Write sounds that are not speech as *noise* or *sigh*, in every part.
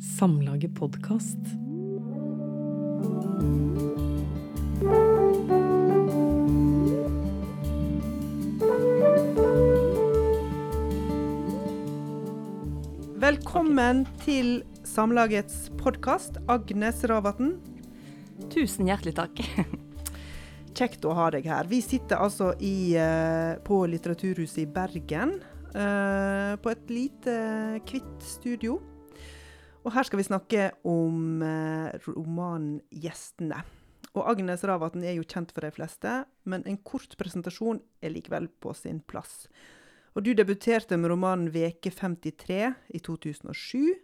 Samlaget podkast. Velkommen til Samlagets podkast, Agnes Ravatn. Tusen hjertelig takk. *laughs* Kjekt å ha deg her. Vi sitter altså i, eh, på Litteraturhuset i Bergen. eh, på et lite, hvitt studio. Og her skal vi snakke om eh, romanen 'Gjestene'. Og Agnes Ravatn er jo kjent for de fleste, men en kort presentasjon er likevel på sin plass. Og du debuterte med romanen 'Veke 53' i 2007.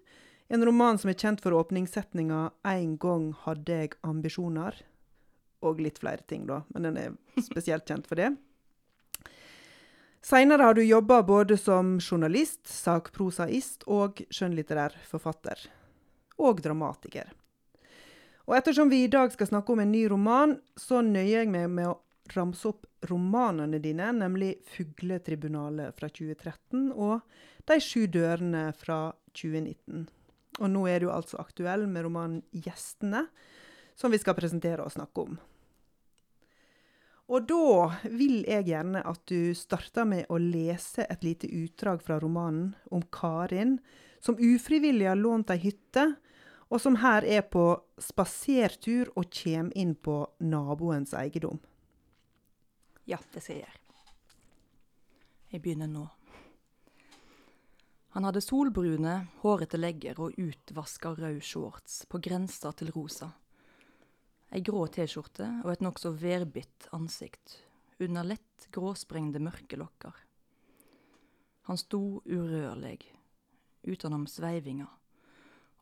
En roman som er kjent for åpningssetninga 'En gang hadde jeg ambisjoner'. Og litt flere ting, da, men den er spesielt kjent for det. Seinere har du jobba både som journalist, sakprosaist og skjønnlitterær forfatter. Og dramatiker. Og ettersom vi i dag skal snakke om en ny roman, så nøyer jeg meg med å ramse opp romanene dine, nemlig 'Fugletribunalet' fra 2013 og 'De sju dørene' fra 2019. Og nå er du altså aktuell med romanen 'Gjestene', som vi skal presentere og snakke om. Og da vil jeg gjerne at du starter med å lese et lite utdrag fra romanen om Karin, som ufrivillig har lånt ei hytte, og som her er på spasertur og kommer inn på naboens eiendom. Ja, det skal jeg gjøre. Jeg begynner nå. Han hadde solbrune, hårete legger og utvaska rød shorts på grensa til rosa. Ei grå T-skjorte og et nokså værbitt ansikt, under lett gråsprengde mørke lokker. Han sto urørlig, utenom sveivinga,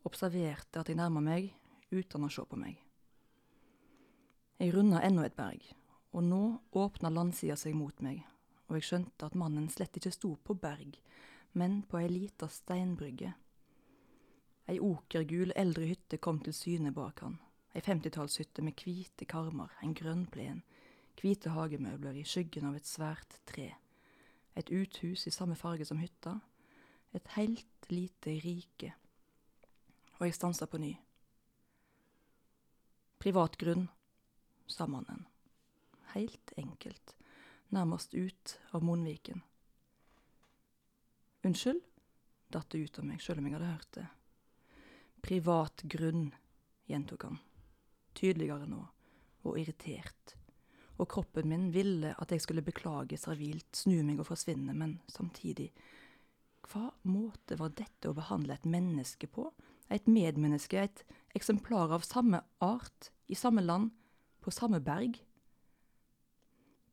observerte at jeg nærma meg uten å se på meg. Jeg runda enda et berg, og nå åpna landsida seg mot meg, og jeg skjønte at mannen slett ikke sto på berg, men på ei lita steinbrygge. Ei okergul eldre hytte kom til syne bak han, ei femtitallshytte med hvite karmer, en grønn plen, hvite hagemøbler i skyggen av et svært tre, et uthus i samme farge som hytta, et heilt lite rike. Og jeg stansa på ny. Privat grunn, sa mannen. Heilt enkelt, nærmest ut av munnviken. Unnskyld, datt det ut av meg, sjøl om jeg hadde hørt det. Privat grunn, gjentok han, tydeligere nå, og irritert. Og kroppen min ville at jeg skulle beklage servilt, snu meg og forsvinne, men samtidig, hva måte var dette å behandle et menneske på? Et medmenneske, et eksemplar av samme art, i samme land, på samme berg?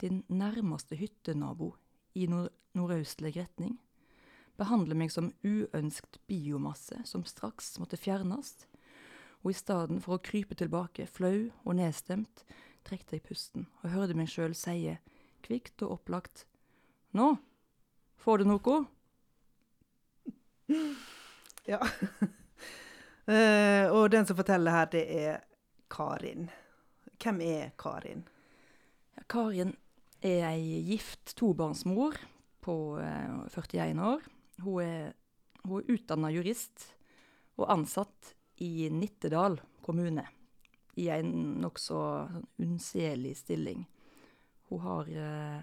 Din nærmeste hyttenabo i nord nordøstlig retning behandler meg som uønskt biomasse som straks måtte fjernes, og i stedet for å krype tilbake, flau og nedstemt, trekte jeg pusten og hørte meg sjøl sie, kvikt og opplagt, Nå, får du noe? *laughs* Ja. Eh, og den som forteller her, det er Karin. Hvem er Karin? Karin er ei gift tobarnsmor på uh, 41 år. Hun er, hun er utdanna jurist og ansatt i Nittedal kommune i en nokså sånn unnselig stilling. Hun har uh,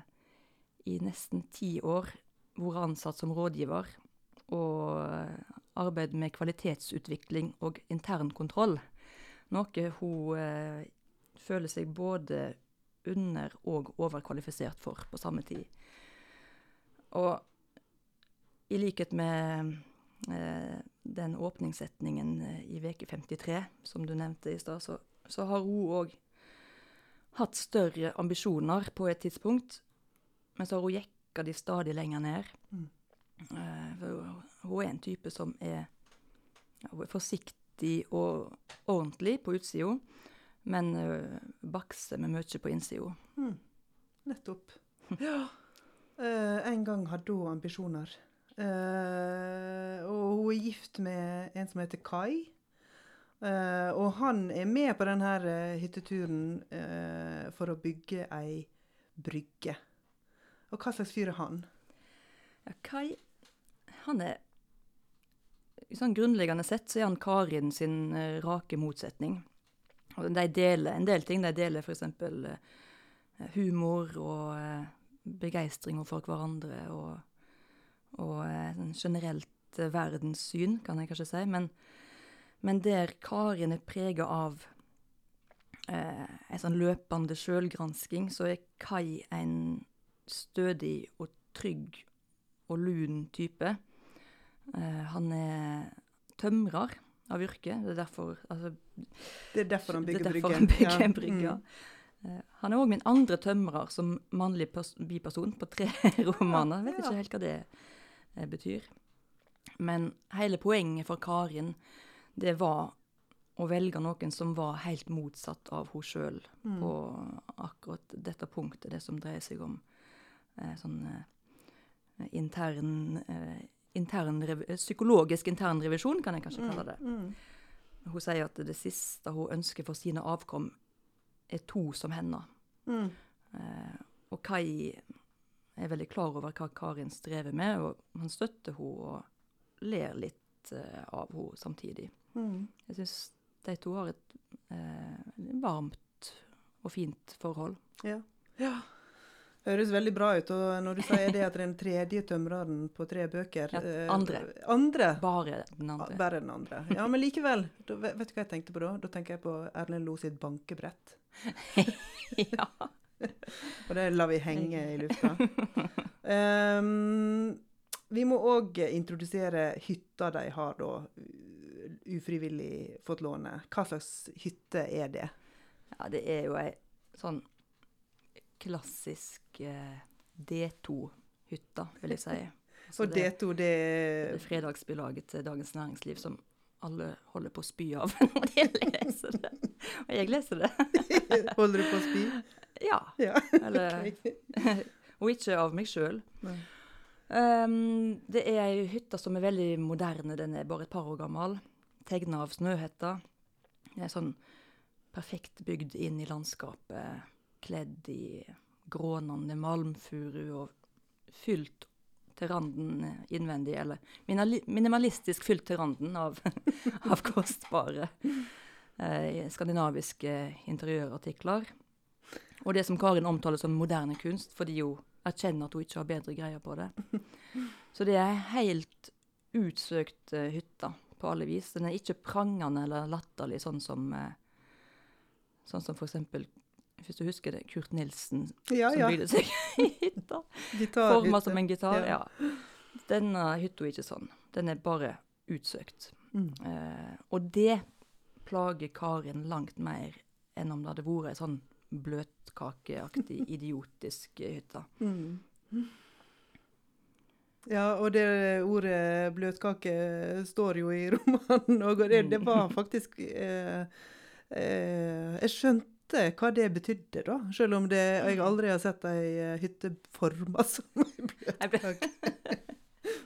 i nesten ti år vært ansatt som rådgiver og arbeidet med kvalitetsutvikling og internkontroll. Noe hun eh, føler seg både under- og overkvalifisert for på samme tid. Og i likhet med eh, den åpningssetningen eh, i veke 53, som du nevnte i stad, så, så har hun òg hatt større ambisjoner på et tidspunkt, men så har hun jekka de stadig lenger ned. Mm. Eh, for hun- er en type som er, hun er forsiktig og ordentlig på utsida, men uh, bakser med mye på innsida. Mm. Nettopp. Ja. Uh, en gang hadde hun ambisjoner. Uh, og hun er gift med en som heter Kai. Uh, og han er med på denne eh, hytteturen eh, for å bygge ei brygge. Og hva slags fyr er han? Ja, Kai, han er sånn grunnleggende sett så er han Karin sin eh, rake motsetning. Og de deler en del ting. De deler f.eks. Uh, humor og uh, begeistring for hverandre og, og uh, sånn generelt uh, verdenssyn, kan jeg kanskje si. Men, men der Karin er prega av uh, en sånn løpende sjølgransking, så er Kai en stødig og trygg og lun type. Han er tømrer av yrke. Det er derfor altså, Det er derfor han bygger er derfor. Han bygger Ja. en brygge. Mm. Eh, Han er òg min andre tømrer som mannlig pers biperson på tre *laughs* romaner. Jeg vet ikke helt hva det eh, betyr. Men hele poenget for Karin, det var å velge noen som var helt motsatt av henne sjøl Mm. på akkurat dette punktet, det som dreier seg om eh, sånn eh, intern eh, intern rev- eh, Psykologisk internrevisjon, kan jeg kanskje kalle det. Mm. Hun sier at det siste hun ønsker for sine avkom, er to som henne. Mm. Eh, og Kai er veldig klar over hva Karin strever med, og han støtter henne og ler litt eh, av henne samtidig. Mm. Jeg syns de to har et eh, varmt og fint forhold. Ja. ja. Høres veldig bra ut. Og når du sier det at den tredje tømreren på tre bøker Ja, eh, andre. Andre? Bare den andre. Bare den andre. Ja, men likevel. Da, vet du hva jeg tenkte på da? Da tenker jeg på Erlend Lo sitt bankebrett. *laughs* ja. *laughs* Og det lar vi henge i lufta. Um, vi må òg introdusere hytta de har da ufrivillig fått låne. Hva slags hytte er det? ja, det er jo ei sånn klassisk eh, D2-hytta, vil jeg si. *laughs* Så Og D2, det er fredagsbilaget til Dagens Næringsliv som alle holder på å spy av *laughs* når de leser det. Og jeg leser det. *laughs* Holder du på å spy? Ja. Ja. Eller, og ikke av meg sjøl. Um, det er ei hytte som er veldig moderne. Den er bare et par år gammel. Tegna av Snøhetta. Det er sånn perfekt bygd inn i landskapet. Kledd i grånende malmfuru og fylt til randen innvendig. Eller minimalistisk fylt til randen av, *laughs* av kostbare eh, skandinaviske interiørartikler. Og det som Karin omtaler som moderne kunst, fordi hun erkjenner at hun ikke har bedre greier på det. Så det er helt utsøkt uh, hytte på alle vis. Den er ikke prangende eller latterlig, sånn som uh, Sånn som eksempel, hvis du husker det, Kurt Nilsen Ja, som ja. bygde seg *laughs* hytta. Forma som en gitar. Ja. Ja. Denne hytta er ikke sånn. Den er bare utsøkt. Mm. Eh, og det plager Karin langt mer enn om det hadde vært ei sånn bløtkakeaktig, *laughs* idiotisk hytte. Mm. Ja, og det ordet bløtkake står jo i *laughs* romanen òg, og det, det var faktisk eh, eh, Jeg skjønte hva det betydde, da. Selv om det, jeg aldri har sett ei eh, hytte forma *laughs* som ei bløtkake.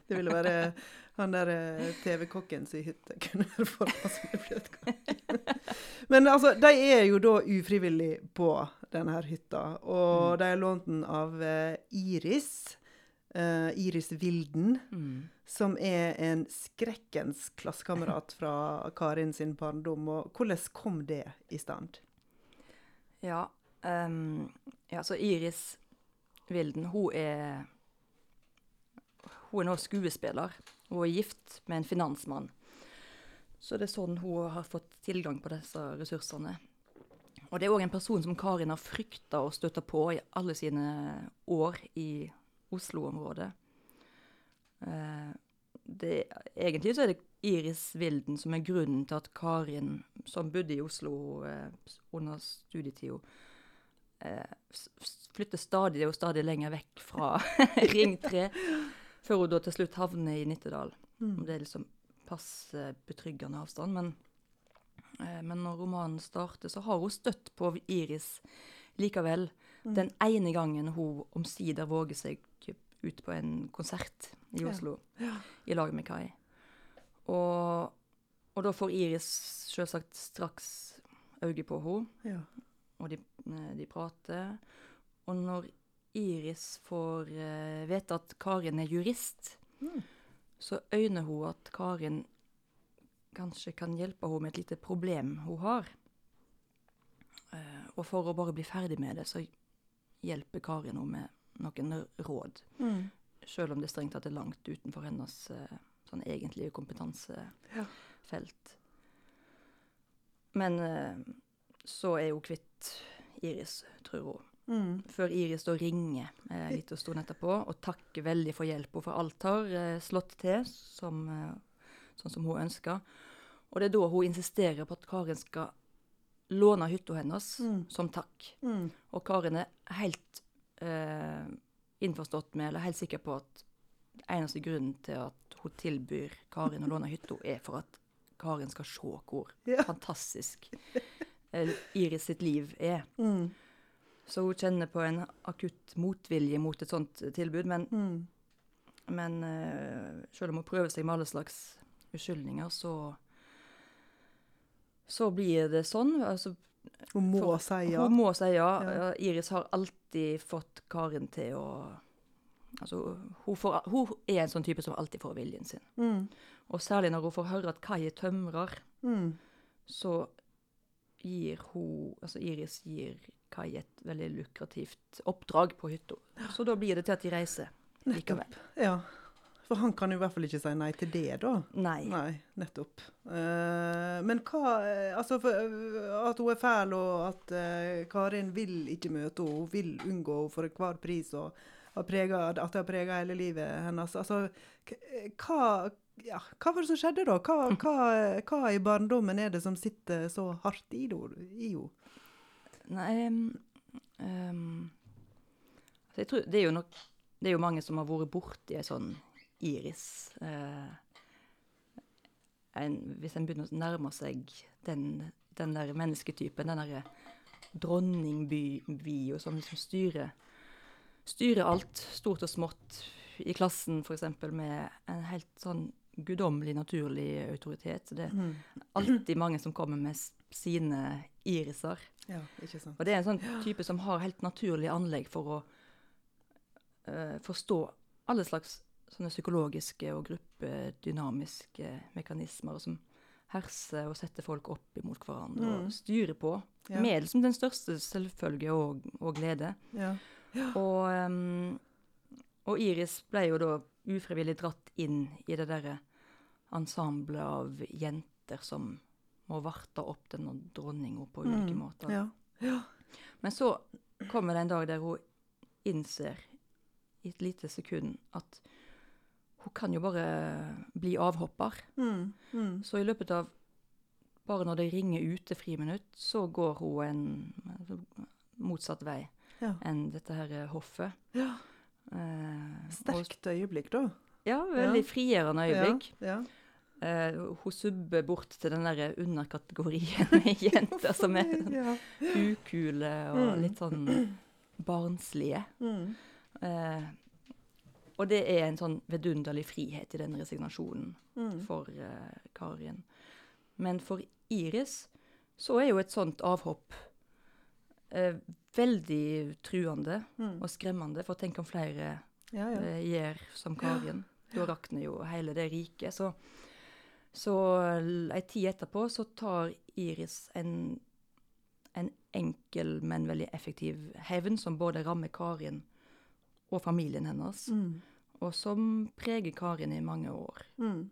Det ville være han der eh, TV-kokken sin hytte *laughs* kunne være forma som ei bløtkake. Men altså, de er jo da ufrivillig på denne hytta, og de har lånt den av eh, Iris. Uh, Iris Wilden, Mm. som er en skrekkens klassekamerat fra Karin sin barndom. Og hvordan kom det i stand? Ja, Um, ja, så Iris Vilden, hun er Hun er nå skuespiller. Hun er gift med en finansmann. Så det er sånn hun har fått tilgang på disse ressursene. Og det er òg en person som Karin har frykta å støtte på i alle sine år i Oslo-området. Uh, egentlig så er det Iris Wilden som er grunnen til at Karin, som bodde i Oslo eh, under studietida, eh, flytter stadig og stadig lenger vekk fra *laughs* Ring 3, før hun da til slutt havner i Nittedal. Mm. Det er liksom passe betryggende avstand. Men, eh, men når romanen starter, så har hun støtt på Iris likevel. Mm. Den ene gangen hun omsider våger seg ut på en konsert i Ja. Oslo Ja. i lag med Kai. Og, og da får Iris selvsagt straks øye på henne, Ja. og de, eh, de prater. Og når Iris får uh, vite at Karin er jurist, Mm. så øyner hun at Karin kanskje kan hjelpe henne med et lite problem hun har. Uh, og for å bare bli ferdig med det, så hjelper Karin henne med noen råd. Mm. Selv om det strengt tatt er langt utenfor hennes eh, sånn egentlig kompetansefelt. Men eh, så er hun kvitt Iris, tror hun. Mm. Før Iris da ringer eh, litt og stund etterpå og takker veldig for hjelpa, for alt har eh, slått til som, eh, sånn som hun ønsker. Og det er da hun insisterer på at Karin skal låne hytta hennes Mm. som takk. Mm. Og Karin er helt eh, innforstått med, eller helt sikker på at eneste grunnen til at hun tilbyr Karin å låne hytta, er for at Karin skal se hvor *laughs* Ja. fantastisk eh, Iris sitt liv er. Mm. Så hun kjenner på en akutt motvilje mot et sånt tilbud. Men, Mm. men eh, selv om hun prøver seg med alle slags uskyldninger, så så blir det sånn. Altså, Hun må For- si ja. Hun må si ja. Ja. Ja, Iris har alltid fått Karin til å Altså, hun, får, hun er en sånn type som alltid får viljen sin. Mm. Og særlig når hun får høre at Kai er tømrer, Mm. så gir hun Altså Iris gir Kai et veldig lukrativt oppdrag på hytta. Så da blir det til at de reiser likevel. Ja. For han kan jo i hvert fall ikke si nei til det, da. Nei. Nei, nettopp. Uh, men hva eh, Altså, for, eh, at hun er fæl, og at uh, Karin vil ikke møte henne, hun vil unngå henne for enhver pris, og preget, at det har prega hele livet hennes. Altså, hva ja, hva var det som skjedde, da? Hva, hva, hva i barndommen er det som sitter så hardt i henne? Nei um, altså jeg tror, det, er jo nok, det er jo mange som har vært borti ei sånn iris. Uh, en, hvis en begynner å nærme seg den, den der mennesketypen, den derre dronningbyen som liksom styrer, styrer alt, stort og smått, i klassen f.eks. med en helt sånn guddommelig, naturlig autoritet. Det er Mm. alltid mange som kommer med sine iriser. Ja, ikke sant. Og det er en sånn type som har helt naturlig anlegg for å uh, forstå alle slags sånne psykologiske og gruppedynamiske mekanismer og som herser og setter folk opp imot hverandre Mm. og styrer på. Ja. Med liksom den største selvfølge og, og glede. Ja. Og, um, og Iris ble jo da ufrivillig dratt inn i det derre ensemblet av jenter som må varte opp denne dronninga på ulike Mm. måter. Ja. ja. Men så kommer det en dag der hun innser i et lite sekund at hun kan jo bare bli avhopper. Mm. Mm. Så i løpet av bare når det ringer ute friminutt, så går hun en altså, motsatt vei Ja. enn dette her hoffet. ja. Eh, Sterkt øyeblikk, da. Ja, veldig Ja. frigjørende øyeblikk. Ja. Eh, hun subber bort til den der underkategorien med *laughs* jenter som er *laughs* sånn ukule og Mm. litt sånn barnslige. Mm. Eh, og det er en sånn vidunderlig frihet i den resignasjonen Mm. for eh, Karin. Men for Iris så er jo et sånt avhopp eh, veldig truende Mm. og skremmende. For tenk om flere Ja, ja. eh, gjør som Karin. Da rakner jo hele det riket. Så, så ei tid etterpå så tar Iris en, en enkel, men veldig effektiv hevn som både rammer Karin og familien hennes, Mm. og som preger Karin i mange år. Mm.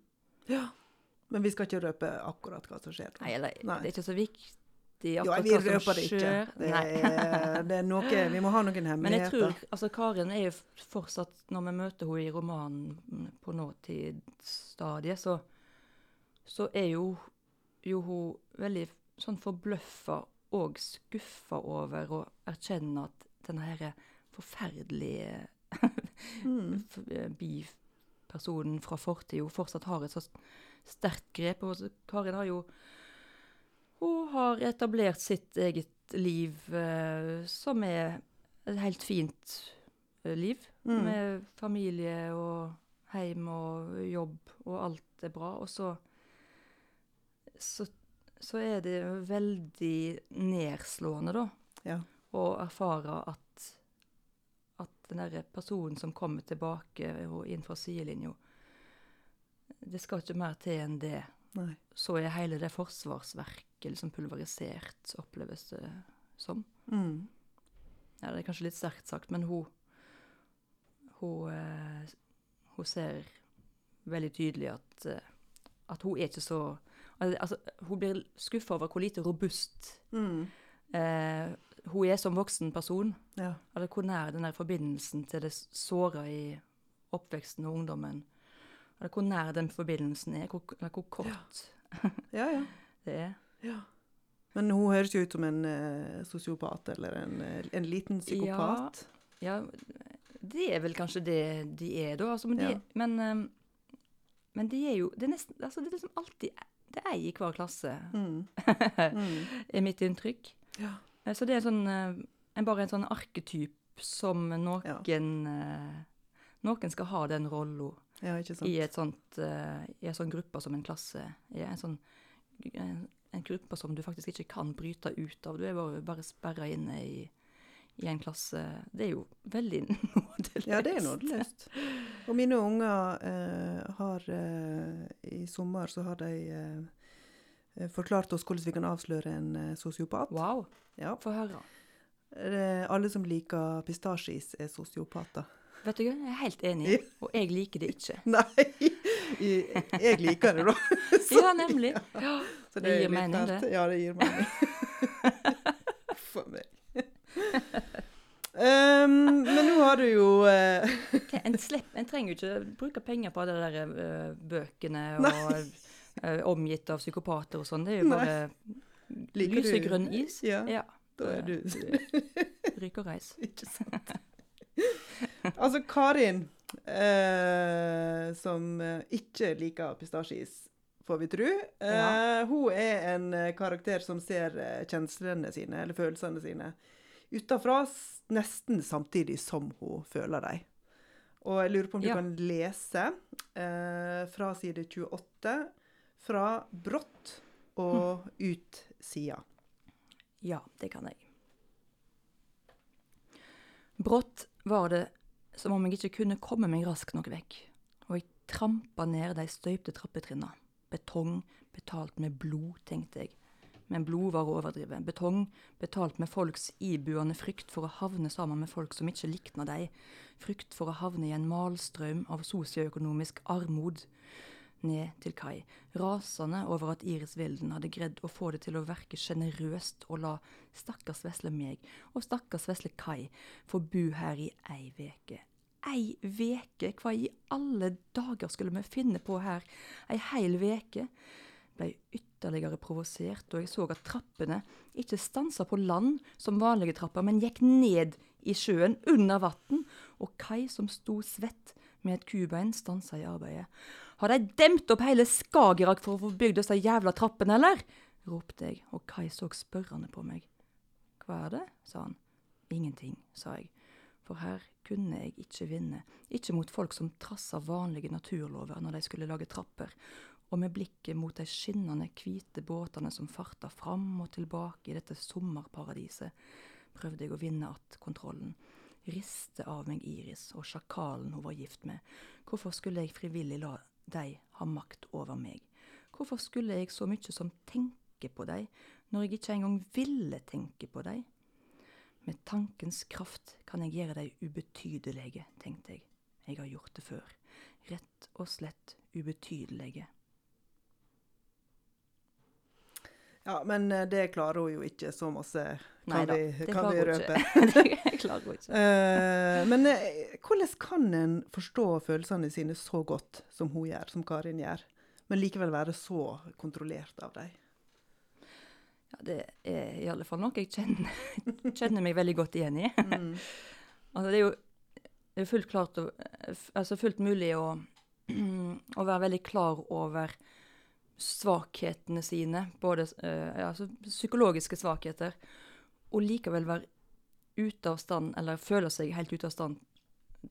ja. Men vi skal ikke røpe akkurat hva som skjer. Nei, eller Nei. det er ikke så viktig Jo, akkurat vi hva som skjer. Det er, det er noe, vi må ha noen hemmeligheter. *laughs* Men jeg tror altså Karin er jo fortsatt, når vi møter henne i romanen på nåtidsstadiet, så, så er jo, jo hun veldig sånn forbløffa og skuffa over å erkjenne at denne her forferdelige Mm. *laughs* eh, bipersonen fra fortida fortsatt har et så sterkt grep. Og Karin har jo Hun har etablert sitt eget liv eh, som er et helt fint eh, liv. Mm. Med familie og heim og jobb, og alt er bra. Og så så, så er det veldig nedslående, da, Ja. å erfare at at den der personen som kommer tilbake og inn fra sidelinja Det skal ikke mer til enn det Nei. så er hele det forsvarsverket liksom pulverisert, oppleves det som. Mm. Ja, det er kanskje litt sterkt sagt, men hun Hun, eh, hun ser veldig tydelig at, eh, at hun er ikke så Altså, hun blir skuffa over hvor lite robust Mm. eh, hun er som voksen person. Ja. Eller hvor nær den der forbindelsen til det såra i oppveksten og ungdommen Eller hvor nær den forbindelsen er, hvor, eller hvor kort ja, ja. *laughs* det er. Ja. Men hun høres jo ut som en uh, sosiopat eller en, eh, en liten psykopat. Ja, det er vel kanskje det de er, da. Altså, men, de, Ja. men, um, men de er jo Det er nesten altså, Det er liksom alltid Det er ei i hver klasse, Mm. *laughs* Mm. er mitt inntrykk. Ja. Eh, Så det er en sånn, eh, en, bare en sånn arketyp som noen eh, Noen skal ha den rolla ja, i et sånt, eh, i en sånn gruppe som en klasse. I en sånn en, gruppe som du faktisk ikke kan bryte ut av. Du er bare, bare sperra inne i, i en klasse. Det er jo veldig *laughs* nådeløst. Ja, det er nådeløst. Og mine unger eh, har eh, I sommer så har de eh, forklart oss hvordan vi kan avsløre en eh, sosiopat. Wow. Ja. Få høre. Alle som liker pistasjeis, er sosiopater. Vet du hva, jeg er helt enig, og jeg liker det ikke. *laughs* Nei! Jeg, liker det, da. *laughs* Ja, nemlig. *laughs* Ja. Så Det det gir mening, det. Ja, det gir mening. *laughs* For meg. Um, men nå har du jo uh... En, slepp, en trenger jo ikke bruke penger på alle de der uh, bøkene og uh, omgitt av psykopater og sånn. Det er jo bare Liker du- lysegrønn is. Ja, Ja. da er du Ryk og reis. Ikke sant. altså, Karin, eh, som eh, ikke liker pistasjeis, får vi tro. Eh, Ja. Hun er en eh, karakter som ser eh, kjenslene sine, eller følelsene sine, utafra, nesten samtidig som hun føler dem. Og jeg lurer på om du Ja. kan lese eh, fra side 28, fra brått og ut sida. Ja, det kan jeg. Brått var det som om jeg ikke kunne komme meg raskt nok vekk, og jeg trampa ned de støypte trappetrinna. Betong betalt med blod, tenkte jeg. Men blod var å overdrive. Betong betalt med folks ibuende frykt for å havne sammen med folk som ikke likna dem, Frykt for å havne i en malstrøm av sosioøkonomisk armod. Ned til kai, rasende over at Iris Wilden hadde greid å få det til å virke sjenerøst og la stakkars vesle meg og stakkars vesle Kai få bo her i ei veke. Ei veke? Hva i alle dager skulle vi finne på her? Ei heil veke? Blei ytterligere provosert da jeg så at trappene ikke stansa på land som vanlige trapper, men gikk ned i sjøen, under vann, og Kai som sto svett med et kubein, stansa i arbeidet. Har de demt opp hele Skagerrak for å få bygd disse jævla trappene, eller? ropte jeg, og Kai så spørrende på meg. Hva er det? sa han. Ingenting, sa jeg, for her kunne jeg ikke vinne, ikke mot folk som trassa vanlige naturlover når de skulle lage trapper, og med blikket mot de skinnende hvite båtene som farta fram og tilbake i dette sommerparadiset, prøvde jeg å vinne att kontrollen. Riste av meg Iris og sjakalen hun var gift med. Hvorfor skulle jeg frivillig la de har makt over meg? Hvorfor skulle jeg så mye som tenke på de, når jeg ikke engang ville tenke på de? Med tankens kraft kan jeg gjøre de ubetydelige, tenkte jeg. Jeg har gjort det før. Rett og slett ubetydelige. Ja, men eh, det klarer hun jo ikke så masse, kan Neida, vi, kan vi røpe. *laughs* det klarer hun ikke. Eh, men eh, hvordan kan en forstå følelsene sine så godt som hun gjør, som Karin gjør, men likevel være så kontrollert av dem? Ja, det er i alle fall noe jeg kjenner, *laughs* kjenner meg veldig godt igjen i. *laughs* Mm. Altså, det er jo fullt, klart altså fullt mulig å, *clears throat* å være veldig klar over svakhetene sine, både eh, ja, altså psykologiske svakheter, og likevel være ute av stand, eller føle seg helt ute av stand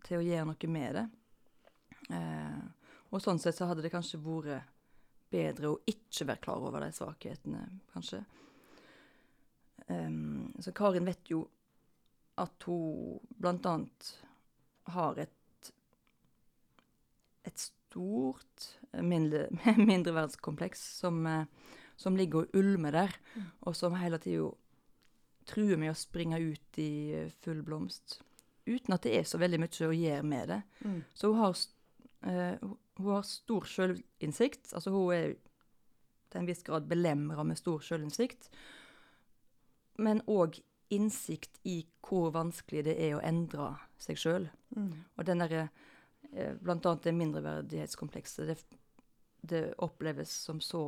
til å gjøre noe med det. Eh, og sånn sett så hadde det kanskje vært bedre å ikke være klar over de svakhetene, kanskje. Um, så Karin vet jo at hun blant annet har et stort eh, mindre, *laughs* mindreverdskompleks som, eh, som ligger og ulmer der, Mm. og som hele tida truer med å springe ut i eh, full blomst. Uten at det er så veldig mye å gjøre med det. Mm. Så hun har, eh, hun- har stor sjølinnsikt. Altså hun er til en viss grad belemra med stor sjølinnsikt. Men òg innsikt i hvor vanskelig det er å endre seg sjøl. Mm. Og den derre eh, Blant annet det mindreverdighetskomplekset. Det, det oppleves som så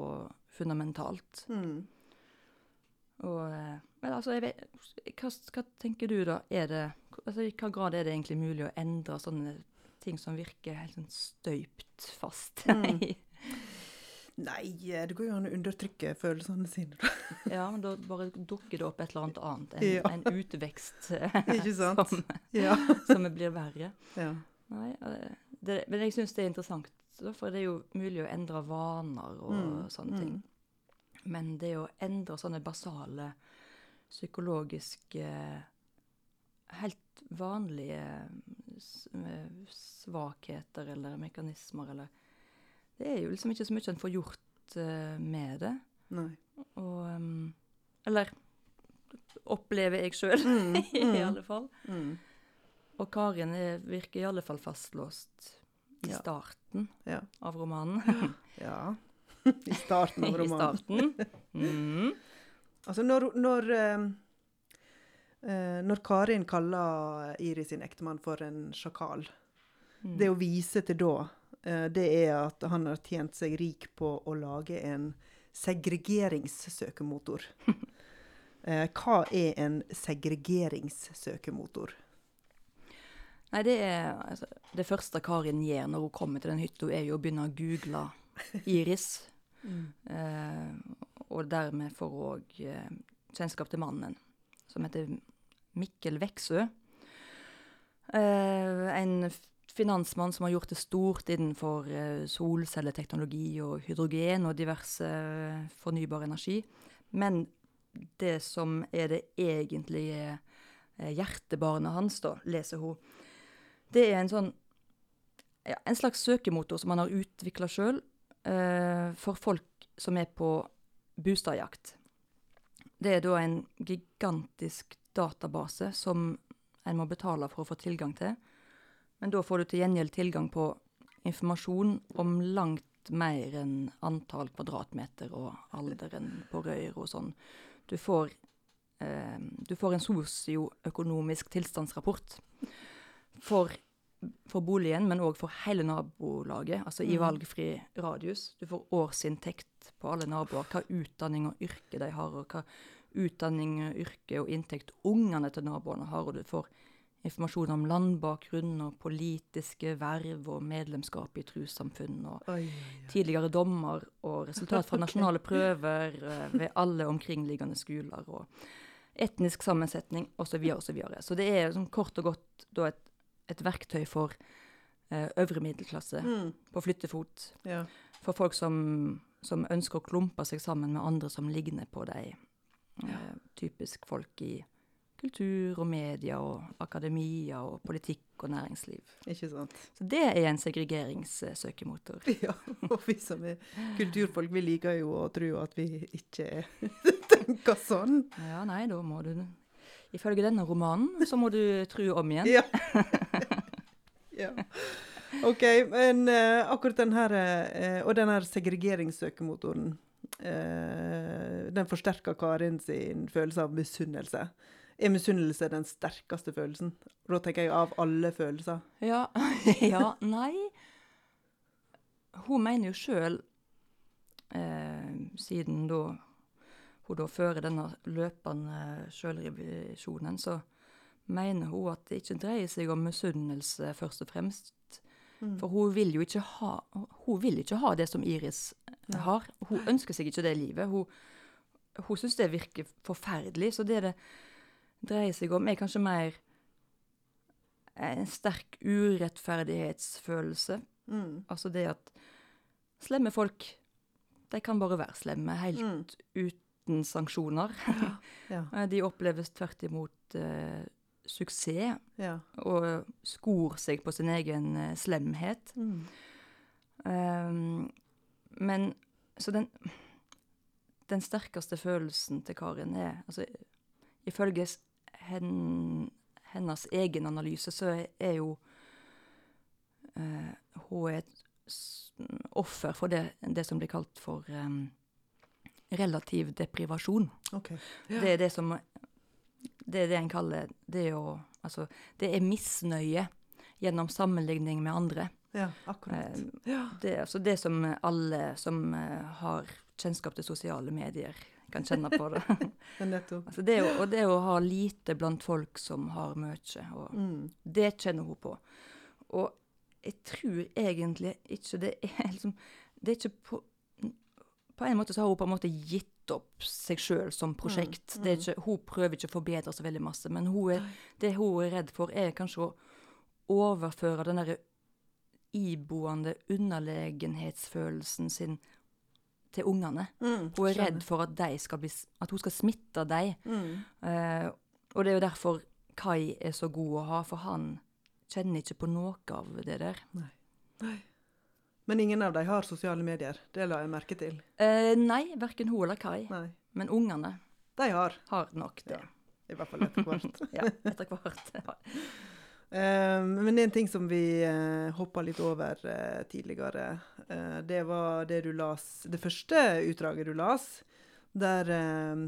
fundamentalt. Mm. Og, eh, men altså, vet, hva, hva tenker du da? Det, altså, I hva grad er det egentlig mulig å endre sånne ting som virker helt sånn støypt fast? Mm. *laughs* Nei, det går jo an å undertrykke følelsene sine. *laughs* ja, men da bare dukker det opp et eller annet annet. En, Ja. en utvekst eh, *laughs* som, Ja. som blir verre. ja. Nei, det, men jeg syns det er interessant, for det er jo mulig å endre vaner og Mm, sånne ting. Men det å endre sånne basale psykologiske Helt vanlige eh, svakheter eller mekanismer eller Det er jo liksom ikke så mye en får gjort eh, med det. Nei. Og Eller opplever jeg sjøl, Mm, *laughs* i mm, alle fall. mm. Og Karin er, virker i alle fall fastlåst i Ja. starten Ja. av romanen. *laughs* ja. I starten av *laughs* romanen. I starten. Mm. Altså, når, når, eh, eh, når Karin kaller Iris sin ektemann for en sjakal, Mm. det å vise til da, eh, det er at han har tjent seg rik på å lage en segregeringssøkemotor. *laughs* Eh, hva er en segregeringssøkemotor? Nei, det er altså, Det første Karin gjør når hun kommer til den hytta, er jo å begynne å google Iris. *laughs* Eh, og dermed får hun òg eh, kjennskap til mannen, som heter Mikkel Veksø. Eh, en finansmann som har gjort det stort innenfor eh, solcelleteknologi og hydrogen og diverse eh, fornybar energi. Men det som er det egentlige eh, hjertebarnet hans, da, leser hun, det er en sånn ja, en slags søkemotor som man har utvikla sjøl, eh, for folk som er på bostadjakt. Det er da en gigantisk database som en må betale for å få tilgang til. Men da får du til gjengjeld tilgang på informasjon om langt mer enn antall kvadratmeter og alderen på røyr og sånn. Du får, eh, du får en sosioøkonomisk tilstandsrapport for for boligen, men òg for hele nabolaget, altså i Mm. valgfri radius. Du får årsinntekt på alle naboer, hva utdanning og yrke de har, og hva utdanning, yrke og inntekt ungene til naboene har, og du får informasjon om landbakgrunn og politiske verv og medlemskap i trossamfunn og Oi, oi, oi. tidligere dommer og resultat fra *laughs* nasjonale prøver eh, ved alle omkringliggende skoler og etnisk sammensetning osv. Så, videre, og så, videre. så det er sånn kort og godt da et, et verktøy for eh, øvre middelklasse Mm, på flyttefot. ja. For folk som, som ønsker å klumpe seg sammen med andre som ligner på dem. Eh, typisk folk i kultur og media og akademia og politikk og næringsliv. Ikke sant? Så det er en segregeringssøkemotor. *laughs* Ja, og vi som er kulturfolk, vi liker jo å tro at vi ikke *laughs* tenker sånn. Ja, nei, da må du Ifølge denne romanen så må du tro om igjen. Ja. *laughs* *laughs* ja. OK, men uh, akkurat den her uh, Og den her segregeringssøkemotoren uh, Den forsterker Karin sin følelse av misunnelse. Er misunnelse den sterkeste følelsen? Da tenker jeg av alle følelser. Ja, *laughs* ja nei. Hun mener jo sjøl, siden da hun da fører denne løpende sjølrevisjonen, så mener hun at det ikke dreier seg om misunnelse først og fremst. Mm. For hun vil jo ikke ha, hun vil ikke ha det som Iris Nei. har. Hun ønsker seg ikke det livet. Hun, hun syns det virker forferdelig. Så det det dreier seg om, er kanskje mer en sterk urettferdighetsfølelse. Mm. Altså det at slemme folk, de kan bare være slemme, helt Mm. uten sanksjoner. Ja. Ja. *laughs* De oppleves tvert imot eh, suksess, ja. og skor seg på sin egen eh, slemhet. Mm. Um, men så den Den sterkeste følelsen til Karin er altså, Ifølge hen, hennes egen analyse så er, er jo uh, Hun er et offer for det, det som blir kalt for um, relativ deprivasjon. OK. Det er det som Det er det en kaller det å Altså, det er misnøye gjennom sammenligning med andre. Ja, akkurat. Eh, Ja. det, altså det som alle som eh, har kjennskap til sosiale medier, kan kjenne på det. *laughs* Nettopp. altså det å, og det å ha lite blant folk som har mye, og Mm. det kjenner hun på. Og jeg tror egentlig ikke det er *laughs* liksom Det er ikke på På en måte så har hun på en måte gitt opp seg sjøl som prosjekt. Mm, Det er mm. ikke, hun prøver ikke å forbedre så veldig masse, men hun er, det hun er redd for, er kanskje å overføre den derre iboende underlegenhetsfølelsen sin til ungene. Mm. Hun er redd for at, bli, at hun skal smitte dem. Mm. Eh, og det er jo derfor Kai er så god å ha, for han kjenner ikke på noe av det der. Men ingen av dem har sosiale medier. Det la jeg merke til. Eh, nei, verken hun eller Kai. Nei. Men ungene De har, har nok det. i hvert fall etter hvert. *laughs* Ja, etter hvert. *laughs* Eh, men en ting som vi uh, hoppa litt over eh, tidligere, eh, det var det du las Det første utdraget du las, der eh,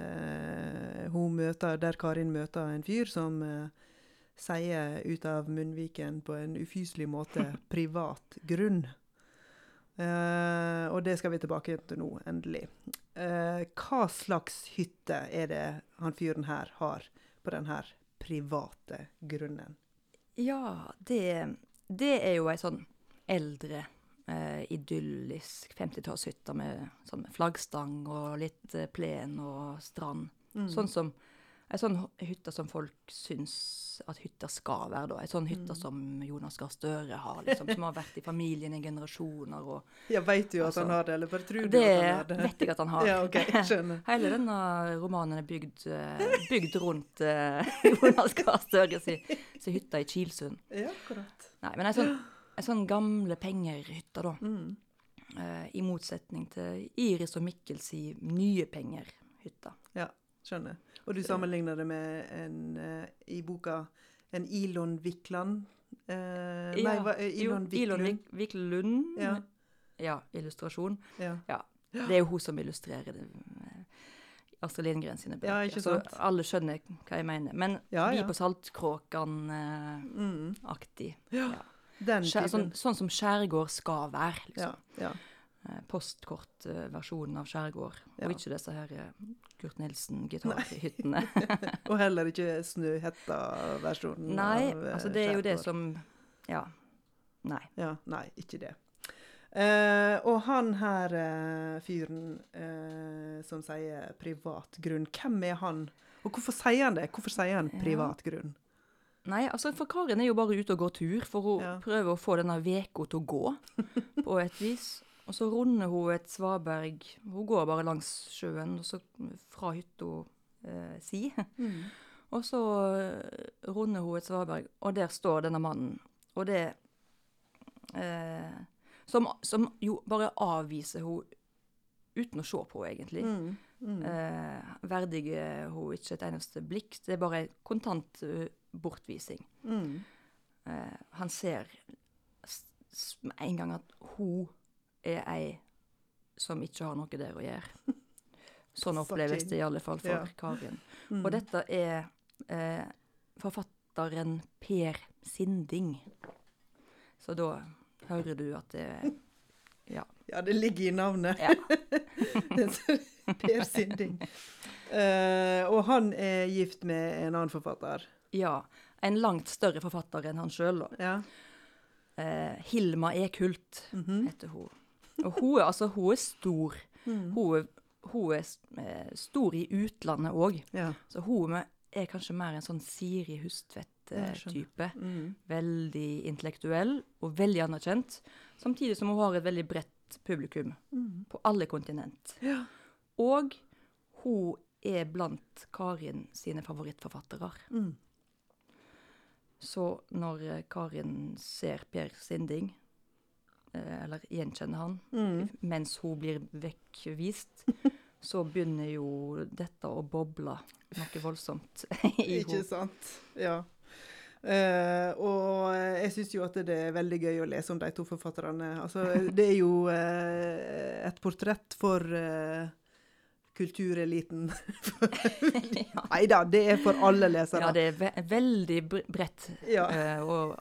eh, hun møter Der Karin møter en fyr som eh, sier ut av munnviken på en ufyselig måte *laughs* 'privat grunn'. Eh, og det skal vi tilbake til nå, endelig. Eh, hva slags hytte er det han fyren her har på denne private grunnen? Ja, det, det er jo ei sånn eldre, eh, idyllisk 50-tallshytte med sånn flaggstang og litt plen og strand. Mm. Sånn som Ei sånn hy- hytte som folk syns at hytter skal være, da. Ei sånn hytte Mm. som Jonas Gahr Støre har, liksom, som har vært i familien i generasjoner. og *laughs* Ja, Veit du at Altså, han har det, eller bare tror du at han har det? Det vet jeg at han har. *laughs* Ja, OK. Skjønner. *laughs* Hele denne romanen er bygd, eh, bygd rundt uh, Jonas Gahr Støre si, si hytte i Kilsund. Ja, akkurat. Nei, men ei sånn, sånn gamle penger-hytte, da. Mm. Uh, I motsetning til Iris og Mikkels si nye penger-hytte. Skjønner. Og du sammenligner det med en eh, i boka en Ilon Vikland eh, Nei, hva, eh, jo, Ilon Wiklund, Viklund. Viklund. Ja. ja, illustrasjon. Ja. Det er jo hun som illustrerer det. eh, Astrid Lindgren sine bøker. Ja, ikke så sant? alle skjønner hva jeg mener. Men Ja, vi på Saltkråkan-aktig. Mm. Ja. Den typen. sånn, typen. sånn som skjærgård skal være. Liksom. ja. Eh, Postkortversjonen av skjærgård. Ja. Og ikke disse her eh, Kurt Nilsen-gitarhyttene. *laughs* Og heller ikke Snøhetta-versjonen. Nei, av, eh, altså det er jo det som Ja. Nei. Ja, nei, ikke det. Uh, og han her uh, fyren uh, som sier privat grunn, hvem er han? Og hvorfor sier han det? Hvorfor sier han Ja. privat grunn? Nei, altså for Karin er jo bare ute og går tur, for hun Ja. prøver å få denne veka til å gå, *laughs* på et vis. Og så runder hun et svaberg. Hun går bare langs sjøen, og så fra hytta eh, si. *laughs* Og så eh, runder hun et svaberg, og der står denne mannen. Og det eh, som, som jo bare avviser hun uten å se på, egentlig. Mm. Mm. Eh, verdiger hun ikke et eneste blikk. Det er bare kontant eh, bortvising. Mm. Eh, han ser med en gang at hun er ei som ikke har noe der å gjøre. *laughs* Sånn oppleves det i alle fall for Ja. Karin. Mm. Og dette er eh, forfatteren Per Sinding. Så da hører du at det Ja. Ja, det ligger i navnet. Ja. *laughs* per Sinding. Eh, og han er gift med en annen forfatter. Ja. En langt større forfatter enn han sjøl, da. Ja. Eh, Hilma Ekhult -hmm. heter hun. Og hun er, altså, hun er stor. Mm. Hun hun er eh, stor i utlandet òg. Ja. Så hun er kanskje mer en sånn Siri. Hustvedt-type. Mm. Veldig intellektuell og veldig anerkjent. Samtidig som hun har et veldig bredt publikum Mm. på alle kontinent. Ja. Og hun er blant Karin sine favorittforfattere. Mm. Så når eh, Karin ser Per Sinding, eller gjenkjenner han, Mm. mens hun blir vekkvist, *laughs* så begynner jo dette å boble noe voldsomt *laughs* i henne. Ikke sant? Ja. Uh, og jeg syns jo at det er veldig gøy å lese om de to forfatterne. Altså, *laughs* det er jo uh, et portrett for uh, kultureliten. Nei da, det er for alle lesere. Ja, det er ve veldig bredt Ja. eh, og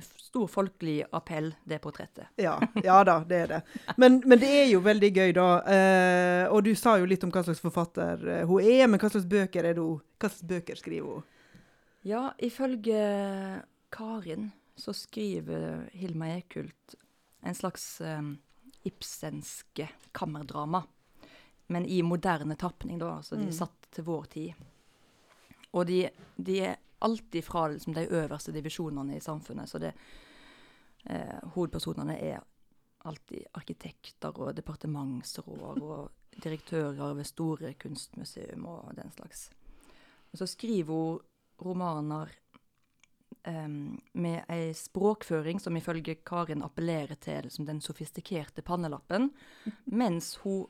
stor folkelig appell, det portrettet. Ja, ja da, det er det. Men, men det er jo veldig gøy, da. Eh, og du sa jo litt om hva slags forfatter eh, hun er, men hva slags bøker er det hun Hva slags bøker skriver hun? Ja, ifølge Karin så skriver Hilma Ekult en slags eh, ibsenske kammerdrama. Men i moderne tapning, da. Altså de Mm. er satt til vår tid. Og de, de er alltid fra liksom, de øverste divisjonene i samfunnet. Så det, eh, hovedpersonene er alltid arkitekter og departementsråd og direktører ved store kunstmuseum og den slags. Og så skriver hun romaner um, med ei språkføring som ifølge Karin appellerer til liksom, den sofistikerte pannelappen, *laughs* mens hun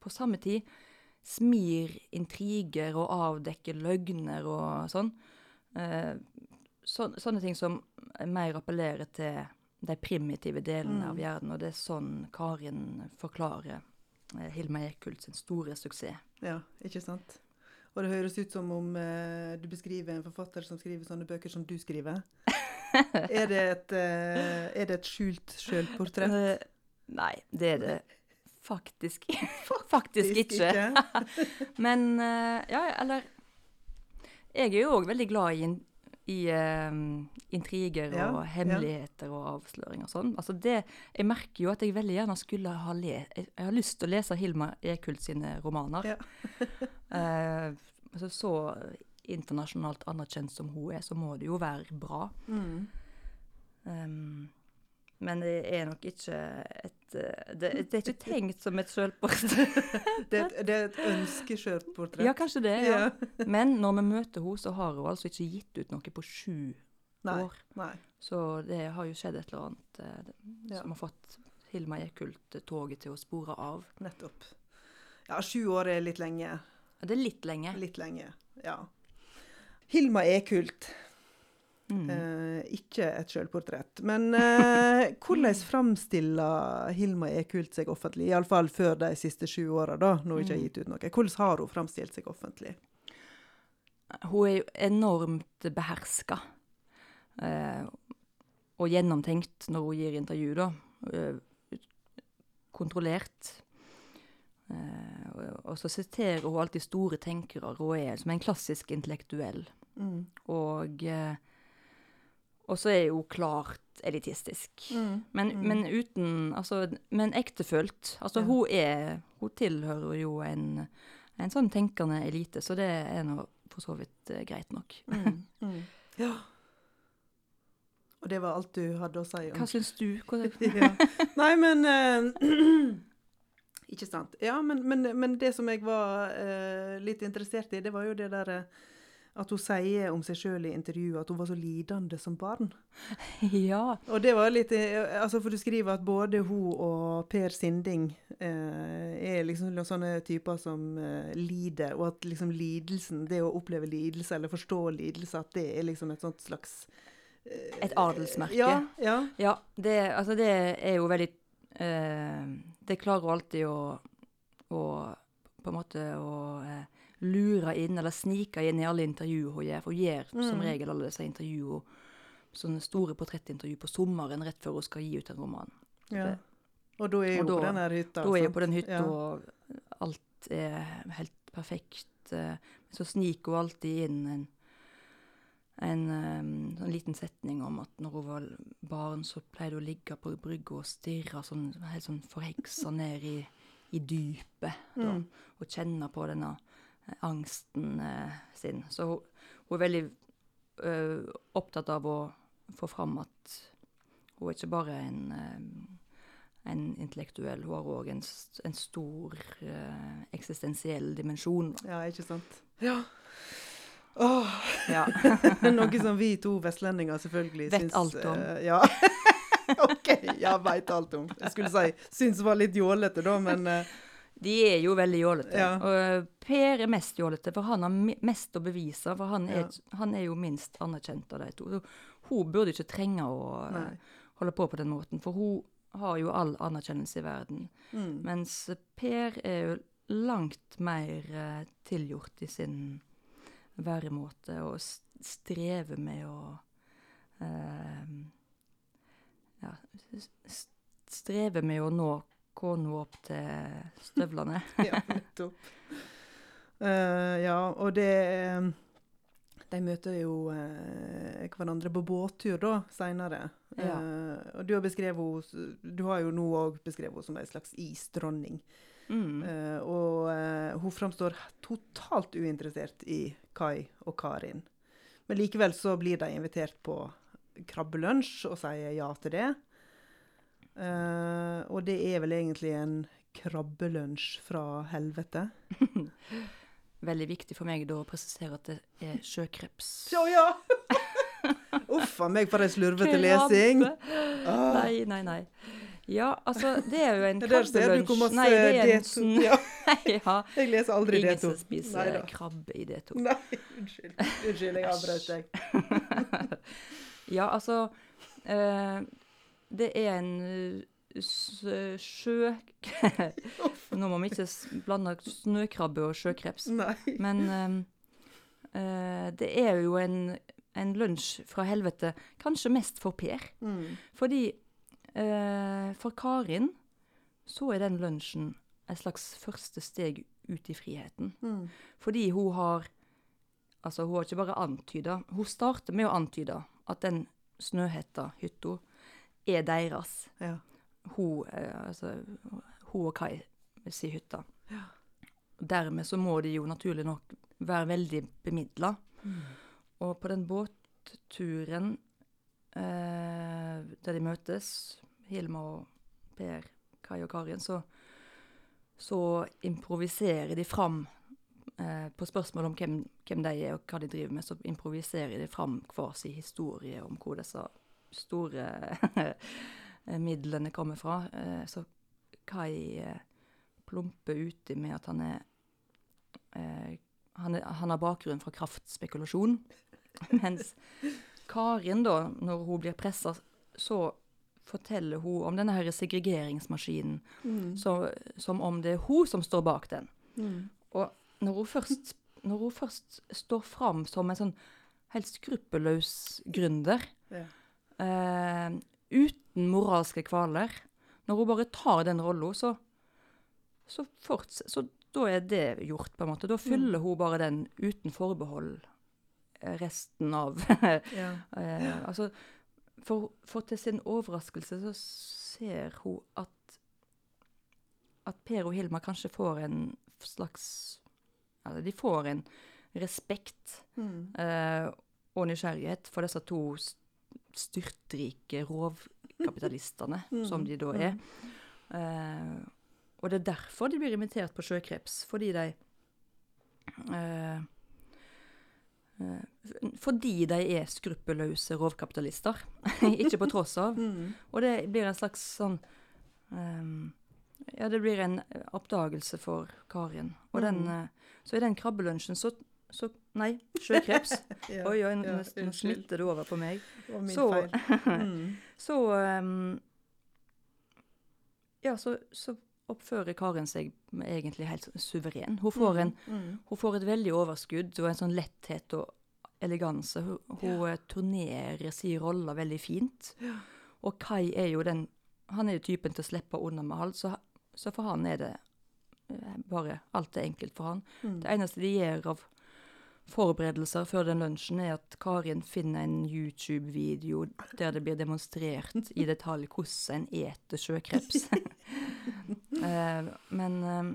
på samme tid smir intriger og avdekker løgner og sånn. Eh, så, sånne ting som mer appellerer til de primitive delene Mm. av hjernen, og det er sånn Karin forklarer eh, Hilma Ekult sin store suksess. Ja, ikke sant? Og det høres ut som om eh, du beskriver en forfatter som skriver sånne bøker som du skriver. *laughs* er, det et, eh, er det et skjult sjølportrett? Uh, nei, det er det faktisk, *laughs* faktisk ikke. *laughs* Men uh, ja, eller Jeg er jo òg veldig glad i, i um, intriger Ja, og ja. hemmeligheter og avsløringer og sånn. Altså det, jeg merker jo at jeg veldig gjerne skulle ha le Jeg, jeg har lyst til å lese Hilma Ekult sine romaner. Ja. uh, *laughs* altså så internasjonalt anerkjent som hun er, så må det jo være bra. Mm. Um, men det er nok ikke et eh, Det, det er ikke tenkt som et sjølportrett. *laughs* Det, et- det er et ønskesjølportrett. Ja, kanskje det. ja. Men når vi møter henne, så har hun altså ikke gitt ut noe på sju Nei. år. Nei. Så det har jo skjedd et eller annet eh, Ja. som har fått Hilma Ekult toget til å spore av. Nettopp. Ja, sju år er litt lenge. Det er litt lenge. Litt lenge, ja. Hilma Ekult. Mm. Eh, ikke et sjølportrett. Men eh, *laughs* hvordan framstiller Hilma Ekult seg offentlig? Iallfall før de siste sju åra, da, når hun ikke har Mm. gitt ut noe. Hvordan har hun framstilt seg offentlig? Hun er jo enormt beherska. Eh, og gjennomtenkt når hun gir intervju, da. Eh, kontrollert. Eh, og så siterer hun alltid store tenkere. Hun er som en klassisk intellektuell. Mm. Og, eh, og så er hun klart elitistisk. Mm. Men, Mm. men uten Altså, men ektefølt. Altså, Ja. hun er Hun tilhører jo en, en sånn tenkende elite, så det er nå for så vidt uh, greit nok. Mm. *laughs* Mm. Ja. Og det var alt du hadde å si om Hva syns du? Hva, *laughs* ja. Nei, men uh, *clears throat* Ikke sant. Ja, men, men, men det som jeg var uh, litt interessert i, det var jo det der eh, at hun sier om seg sjøl i intervjuet at hun var så lidende som barn. *laughs* ja. Og det var litt eh, altså For du skriver at både hun og Per Sinding eh, er liksom noen sånne typer som eh, lider, og at liksom lidelsen, det å oppleve lidelse eller forstå lidelse, at det er liksom et sånt slags eh, Et adelsmerke. Ja. ja. Ja, det, altså det er jo veldig eh, Det klarer hun alltid å, å på en måte å eh, lure inn, eller sniker inn i alle intervjuer hun gjør. For hun gjør som Mm. regel alle disse intervjuene, sånne store portrettintervju på sommeren rett før hun skal gi ut en roman. ja. Og da er hun på den hytta. Da er hun på den hytta, Ja. og alt er helt perfekt. eh, så sniker hun alltid inn en, en eh, sånn liten setning om at når hun var barn, så pleide hun å ligge på brygga og stirre sånn, helt sånn forheksa ned i, i dypet. Da, Mm. og kjenne på denne angsten eh, sin. Så hun, hun er veldig ø, opptatt av å få fram at hun er ikke bare en, eh, en intellektuell, hun har òg en, en stor ø, eksistensiell dimensjon. Ja, ikke sant. Ja. Åh, Ja. *laughs* noe som vi to vestlendinger selvfølgelig Vet syns alt om. Uh, ja. *laughs* OK, ja, veit alt om. Jeg skulle si syns var litt jålete, da, men eh, De er jo veldig jålete. Ja. Og eh, Per er mest jålete, for han har mest å bevise. For han er, Ja. han er jo minst anerkjent av de to. Så hun burde ikke trenge å eh, Nei. holde på på den måten, for hun har jo all anerkjennelse i verden. mm. Mens Per er jo langt mer uh, tilgjort i sin væremåte og strever med å uh, Ja, strever med å nå kona opp til støvlene. *laughs* Ja, nettopp. Uh, ja, og det eh, De møter jo uh, hverandre på båttur da, seinere. Ja. og du har, beskrevet du har jo nå òg beskrevet henne som ei slags isdronning. Mm. Og hun framstår totalt uinteressert i Kai og Karin. Men likevel så blir de invitert på krabbelunsj og sier ja til det. Eh, og det er vel egentlig en krabbelunsj fra helvete. *laughs* Veldig viktig for meg da å presisere at det er sjøkreps. Ja, ja! *laughs* Uff a meg for ei slurvete lesing. Ah. Nei, nei, nei. Ja, altså, det er jo en *laughs* Der ser du hvor krabbelunsj. masse Nei, det er en D2 sånn ja, ja, Jeg leser aldri Ingen D2. som spiser Neida. krabbe i D2. Nei, unnskyld. Unnskyld, jeg avbrøt deg. Ja, altså eh, Det er en eh, sjø... *laughs* Nå må vi ikke blande snøkrabbe og sjøkreps. Nei. Men eh, det er jo en, en lunsj fra helvete, kanskje mest for Per. Mm. Fordi uh, for Karin så er den lunsjen et slags første steg ut i friheten. Mm. Fordi hun har Altså, hun har ikke bare antyda. Hun starter med å antyde at den snøhetta hytta er deres. Ja. Hun, eh, altså, hun og Kai si hytte. Ja. Dermed så må de jo naturlig nok være veldig bemidla. Mm. Og på den båtturen eh, der de møtes, Hilma og Per, Kai og Karin, så, så improviserer de fram eh, På spørsmål om hvem, hvem de er og hva de driver med, så improviserer de fram hver sin historie om hvor disse store *laughs* midlene kommer fra. Eh, så Kai eh, plumper uti med at han er eh, han, er, han har bakgrunn fra kraftspekulasjon. *laughs* Mens Karin, da, når hun blir pressa, så forteller hun om denne her segregeringsmaskinen Mm. så, som om det er hun som står bak den. Mm. Og når hun først, *laughs* når hun først står fram som en sånn helt skruppelløs gründer, Ja. Eh, uten moralske kvaler Når hun bare tar den rolla, så, så, så da er det gjort, på en måte. Da fyller hun bare den uten forbehold eh, resten av *laughs* Ja. eh, Altså, for, for til sin overraskelse så ser hun at at Per og Hilma kanskje får en slags Eller de får en respekt Mm. eh, og nysgjerrighet for disse to styrtrike rovkapitalistene, *laughs* Mm, som de da er. Uh, og det er derfor de blir invitert på sjøkreps, fordi de uh, uh, Fordi de er skruppelløse rovkapitalister, *laughs* ikke på tross av. Mm. Og det blir en slags sånn um, Ja, det blir en oppdagelse for Karin. Og den, Mm. så i den krabbelunsjen så, så Nei, sjøkreps. *laughs* Ja. Oi, oi, nå, ja, nå smitter det over på meg. Var min Så- feil. *laughs* Mm. Så um, Ja, så, så oppfører Karin seg egentlig helt suveren. Hun får, en, Mm. hun får et veldig overskudd og en sånn letthet og eleganse. Hun, hun ja. turnerer sin rolle veldig fint. Og Kai er jo den Han er jo typen til å slippe unna med alt, så, så for han er det eh, bare Alt er enkelt for han. Mm. Det eneste de gjør av forberedelser før den lunsjen, er at Karin finner en YouTube-video der det blir demonstrert i detalj hvordan en eter sjøkreps. uh, *laughs* men uh,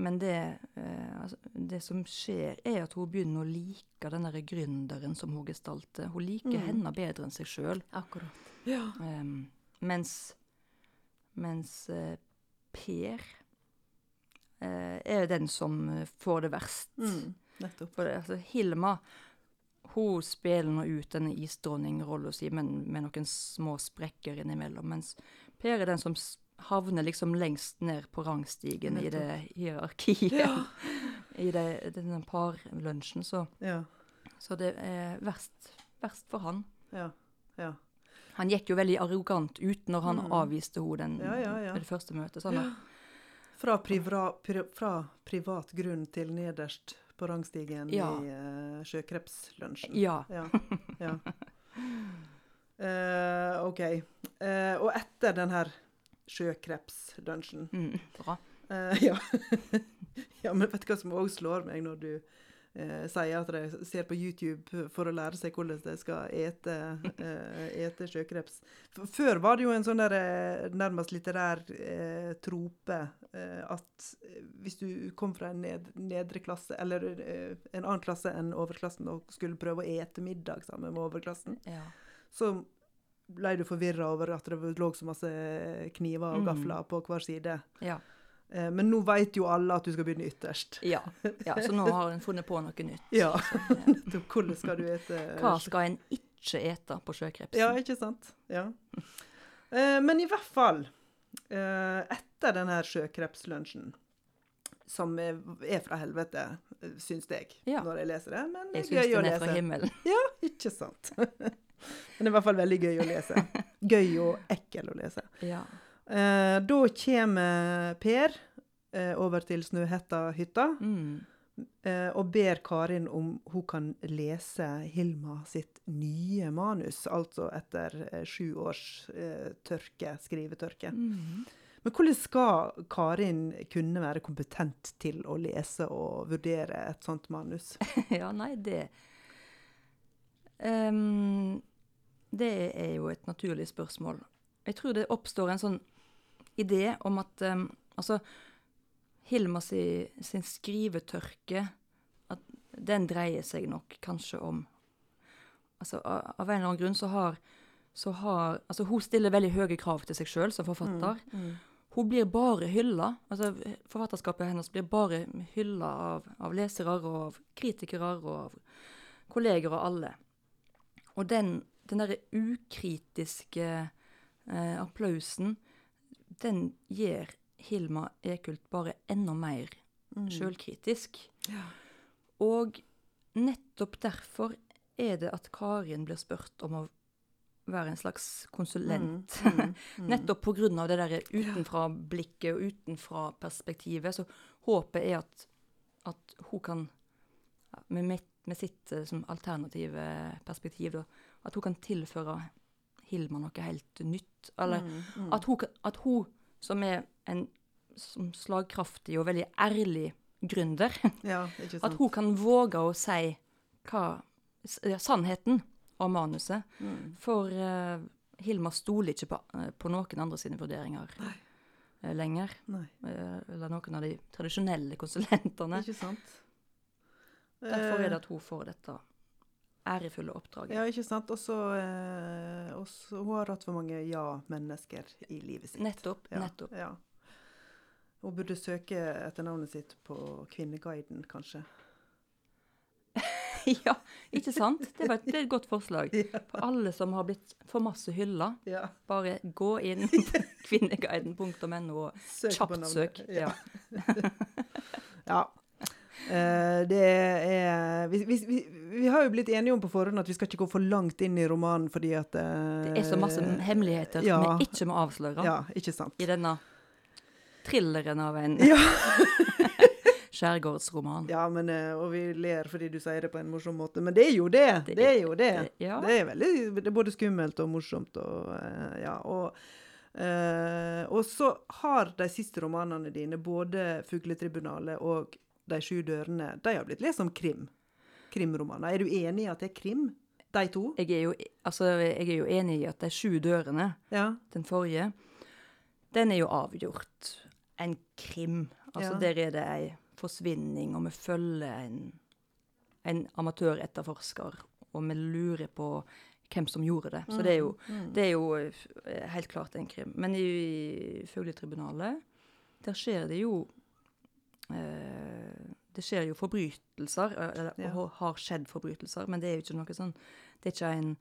men det, uh, altså, det som skjer, er at hun begynner å like den der gründeren som hun gestalter. Hun liker Mm. henne bedre enn seg sjøl. Akkurat. Ja. Um, mens mens Per eh, er den som får det verst. Mm. Nettopp. For det, altså, Hilma hun spiller nå ut denne isdronningrollen sin, men med noen små sprekker innimellom. Mens Per er den som havner liksom lengst ned på rangstigen i det hierarkiet. *laughs* I det, denne parlunsjen. Så, Ja. så det er verst, verst for han. Ja. Ja. Han gikk jo veldig arrogant ut når han Mm. avviste henne Ja, ja, ja. ved det første møtet. Sånn Fra, privra, pri, fra privat grunn til nederst på rangstigen Ja. i uh, sjøkrepslunsjen. ja. Ja. ja. Uh, *laughs* OK. Uh, og etter den her sjøkrepslunsjen Mm, bra. Ja. *laughs* ja, men vet du hva som òg slår meg når du eh, sier at de ser på YouTube for å lære seg hvordan de skal ete, *laughs* eh, ete sjøkreps? Før var det jo en sånn der, eh, nærmest litterær eh, trope eh, at hvis du kom fra en ned nedre klasse, eller en annen klasse enn overklassen, og skulle prøve å ete middag sammen med overklassen, Ja. så ble du forvirra over at det lå så masse kniver og Mm. på hver side. Ja. Eh, Men nå vet jo alle at du skal begynne ytterst. ja. ja. Så nå har en funnet på noe nytt. Ja. *laughs* Eh. Hvordan skal du ete Hva skal en ikke ete på sjøkrepsen? Ja, ikke sant? Ja. Eh, Men i hvert fall, eh, etter denne sjøkrepslunsjen, som er fra helvete, eh, syns jeg, Ja. når jeg leser det. Men Jeg syns den er fra himmelen. *laughs* Ja, ikke sant? *laughs* Men det er i hvert fall veldig gøy å lese. Gøy og ekkel å lese. Ja. Eh, da kommer Per eh, over til Snøhetta-hytta Mm. eh, og ber Karin om hun kan lese Hilma sitt nye manus, altså etter eh, sju års eh, tørke, skrivetørke. Mm. Men hvordan skal Karin kunne være kompetent til å lese og vurdere et sånt manus? *laughs* ja, nei, det um, Det er jo et naturlig spørsmål. Jeg tror det oppstår en sånn idé om at um, Altså, Hilma si, sin skrivetørke at Den dreier seg nok kanskje om Altså, av, en eller annen grunn så har, så har Altså, hun stiller veldig høye krav til seg sjøl som forfatter. Mm. Hun blir bare hylla. Altså, forfatterskapet hennes blir bare hylla av, av lesere og av kritikere og av kolleger og alle. Og den, den derre ukritiske eh, applausen, den gjør Hilma Ekult bare enda mer Mm. sjølkritisk. Ja. Og nettopp derfor er det at Karin blir spurt om å være en slags konsulent. Mm, mm, *laughs* mm. Nettopp pga. det der utenfra-blikket og utenfra-perspektivet. Så håpet er at, at hun kan, med, med sitt eh, som alternative perspektiv, da, at hun kan tilføre Hilma noe helt nytt. Eller Mm, mm. at, hun, at hun, som er en som slagkraftig og veldig ærlig gründer, *laughs* Ja, at hun kan våge å si hva, sannheten om manuset. Mm. For uh, Hilma stoler ikke på, eh, på noen andre sine vurderinger Nei lenger. Nei, Eh, eller noen av de tradisjonelle konsulentene. ikke sant. Derfor er Eh, det at hun får dette ærefulle oppdraget. Ja, ikke sant. Og så eh, og Hun har hatt for mange ja-mennesker i livet sitt. Nettopp. Ja, nettopp. Ja. Hun burde søke etter navnet sitt på Kvinneguiden, kanskje. *laughs* ja, ikke sant? Det, var det er et godt forslag. *laughs* For alle som har blitt for masse hylla, ja. bare gå inn *laughs* på kvinneguiden.no og kjapt søk. Ja. Ja. Eh, det er vi, vi, vi, vi har jo blitt enige om på forhånd at vi skal ikke gå for langt inn i romanen fordi at uh, Det er så masse hemmeligheter ja. som vi ikke må avsløre Ja, ikke sant. i denne thrilleren av en Ja. *laughs* skjærgårdsroman. Ja, men, uh, og vi ler fordi du sier det på en morsom måte. Men det er jo det. Det, Det er jo det. det- ja. Det er veldig, det er både skummelt og morsomt. Og, ja, og, og så har de siste romanene dine, både 'Fugletribunalet' og 'De sju dørene', de har blitt lest som krim. Krimromaner. Er du enig i at det er krim, de to? Jeg er, jo, altså, jeg er jo enig i at de sju dørene, Ja. den forrige, den er jo avgjort en krim. Altså Ja. Der er det ei forsvinning, og vi følger en, en amatøretterforsker, og vi lurer på hvem som gjorde det. Så det er jo, Mm. det er jo eh, helt klart en krim. Men i Fugletribunalet, der skjer det jo eh, Det skjer jo forbrytelser, eller Ja. har skjedd forbrytelser, men det er jo ikke noe sånn Det er ikke en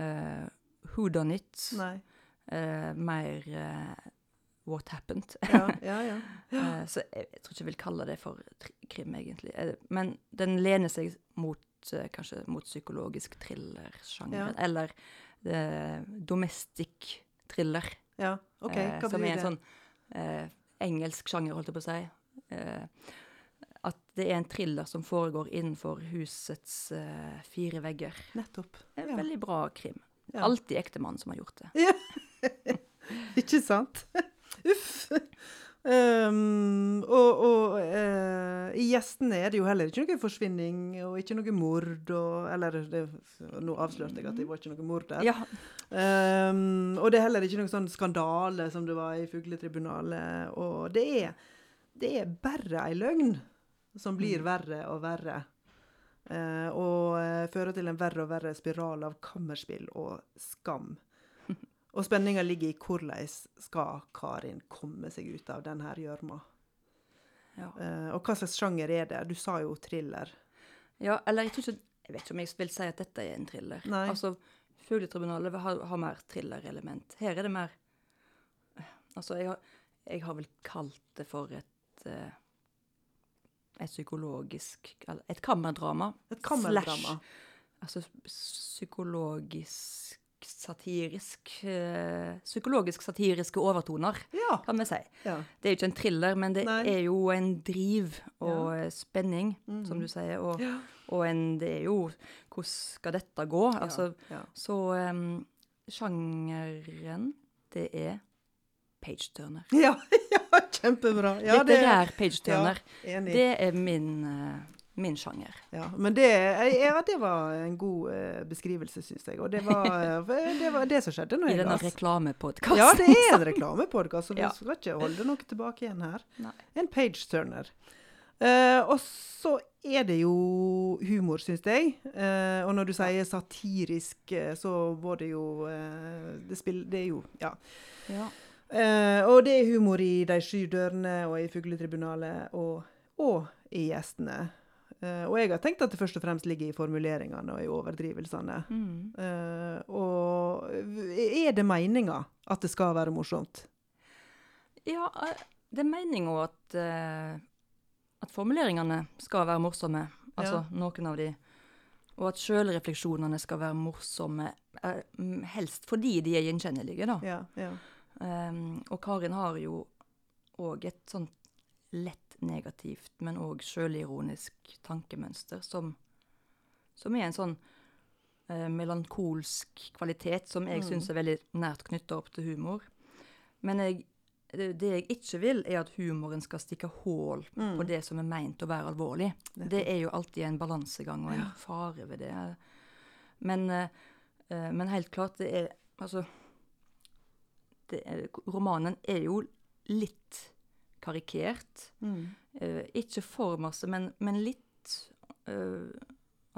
uh, who done it, eh, mer uh, what happened. Ja, ja, *laughs* ja. uh, så jeg, jeg tror ikke jeg vil kalle det for krim, egentlig. Men den lener seg mot kanskje mot psykologisk thriller-sjanger, Ja. eller domestic thriller. ja. OK, hva som blir er en sånn engelsk sjanger, holdt jeg på å si. At det er en thriller som foregår innenfor husets uh, fire vegger. Nettopp. En Ja. veldig bra krim. Ja. Alltid ektemann som har gjort det. *laughs* Ikke sant? *laughs* Uff. Um, og og uh, i gjestene er det jo heller ikke noe forsvinning og ikke noe mord. Og, eller det, nå avslørte jeg at det var ikke noe mord der. Ja, Um, og det er heller ikke noen sånn skandale som det var i Fugletribunalet. Og det er, det er bare ei løgn som blir Mm. verre og verre. Eh, og eh, fører til en verre og verre spiral av kammerspill og skam. *laughs* Og spenninga ligger i hvordan skal Karin komme seg ut av denne gjørma. ja. Eh, og hva slags sjanger er det? Du sa jo thriller. Ja, eller jeg tror ikke Jeg vet ikke om jeg vil si at dette er en thriller. Nei. Altså, Fugletribunalet har, har mer thriller-element. Her er det mer Altså, jeg har, jeg har vel kalt det for et eh, et psykologisk Et kammerdrama. Et kammerdrama. Slash, altså psykologisk satirisk eh, Psykologisk satiriske overtoner, Ja. kan vi si. ja. Det er jo ikke en thriller, men det Nei. er jo en driv og ja. spenning, som Mhm. du sier. Og, og en, det er jo Hvordan skal dette gå? Altså. Så um, sjangeren, det er page-turner. Ja, *laughs* ja, kjempebra. Ja, det- Litterær page-turner. Ja. Det er min, eh, min sjanger. Ja, men det, ja, det var en god eh, beskrivelse, syns jeg. Og det var, *laughs* eh, det var det som skjedde nå. I denne reklamepodkasten. Ja, det er en *laughs* reklamepodkast, så vi skal ikke holde noe tilbake igjen her. Nei. En page-turner. Eh, og så er det jo humor, syns jeg. Uh, og når du sier satirisk, så var det jo uh, det, spill, det er jo Ja. Ja. Eh, og det er humor i De sju dørene og i Fugletribunalet og, og i Gjestene. Eh, og jeg har tenkt at det først og fremst ligger i formuleringene og i overdrivelsene. Mm. Eh, og er det meninga at det skal være morsomt? ja, det er meninga at, at formuleringene skal være morsomme. Altså noen av de. Og at sjølrefleksjonene skal være morsomme. helst fordi de er gjenkjennelige, da. Ja, ja. Um, og Karin har jo òg et sånt lett negativt, men òg sjølironisk tankemønster som, som er en sånn eh, melankolsk kvalitet som jeg Mm. syns er veldig nært knytta opp til humor. Men jeg, det, det jeg ikke vil, er at humoren skal stikke hull Mm. på det som er meint å være alvorlig. Det er jo alltid en balansegang og en fare ved det. Men, eh, eh, men helt klart, det er Altså det er, Romanen er jo litt karikert. Mm. Uh, ikke for masse, men, men litt uh,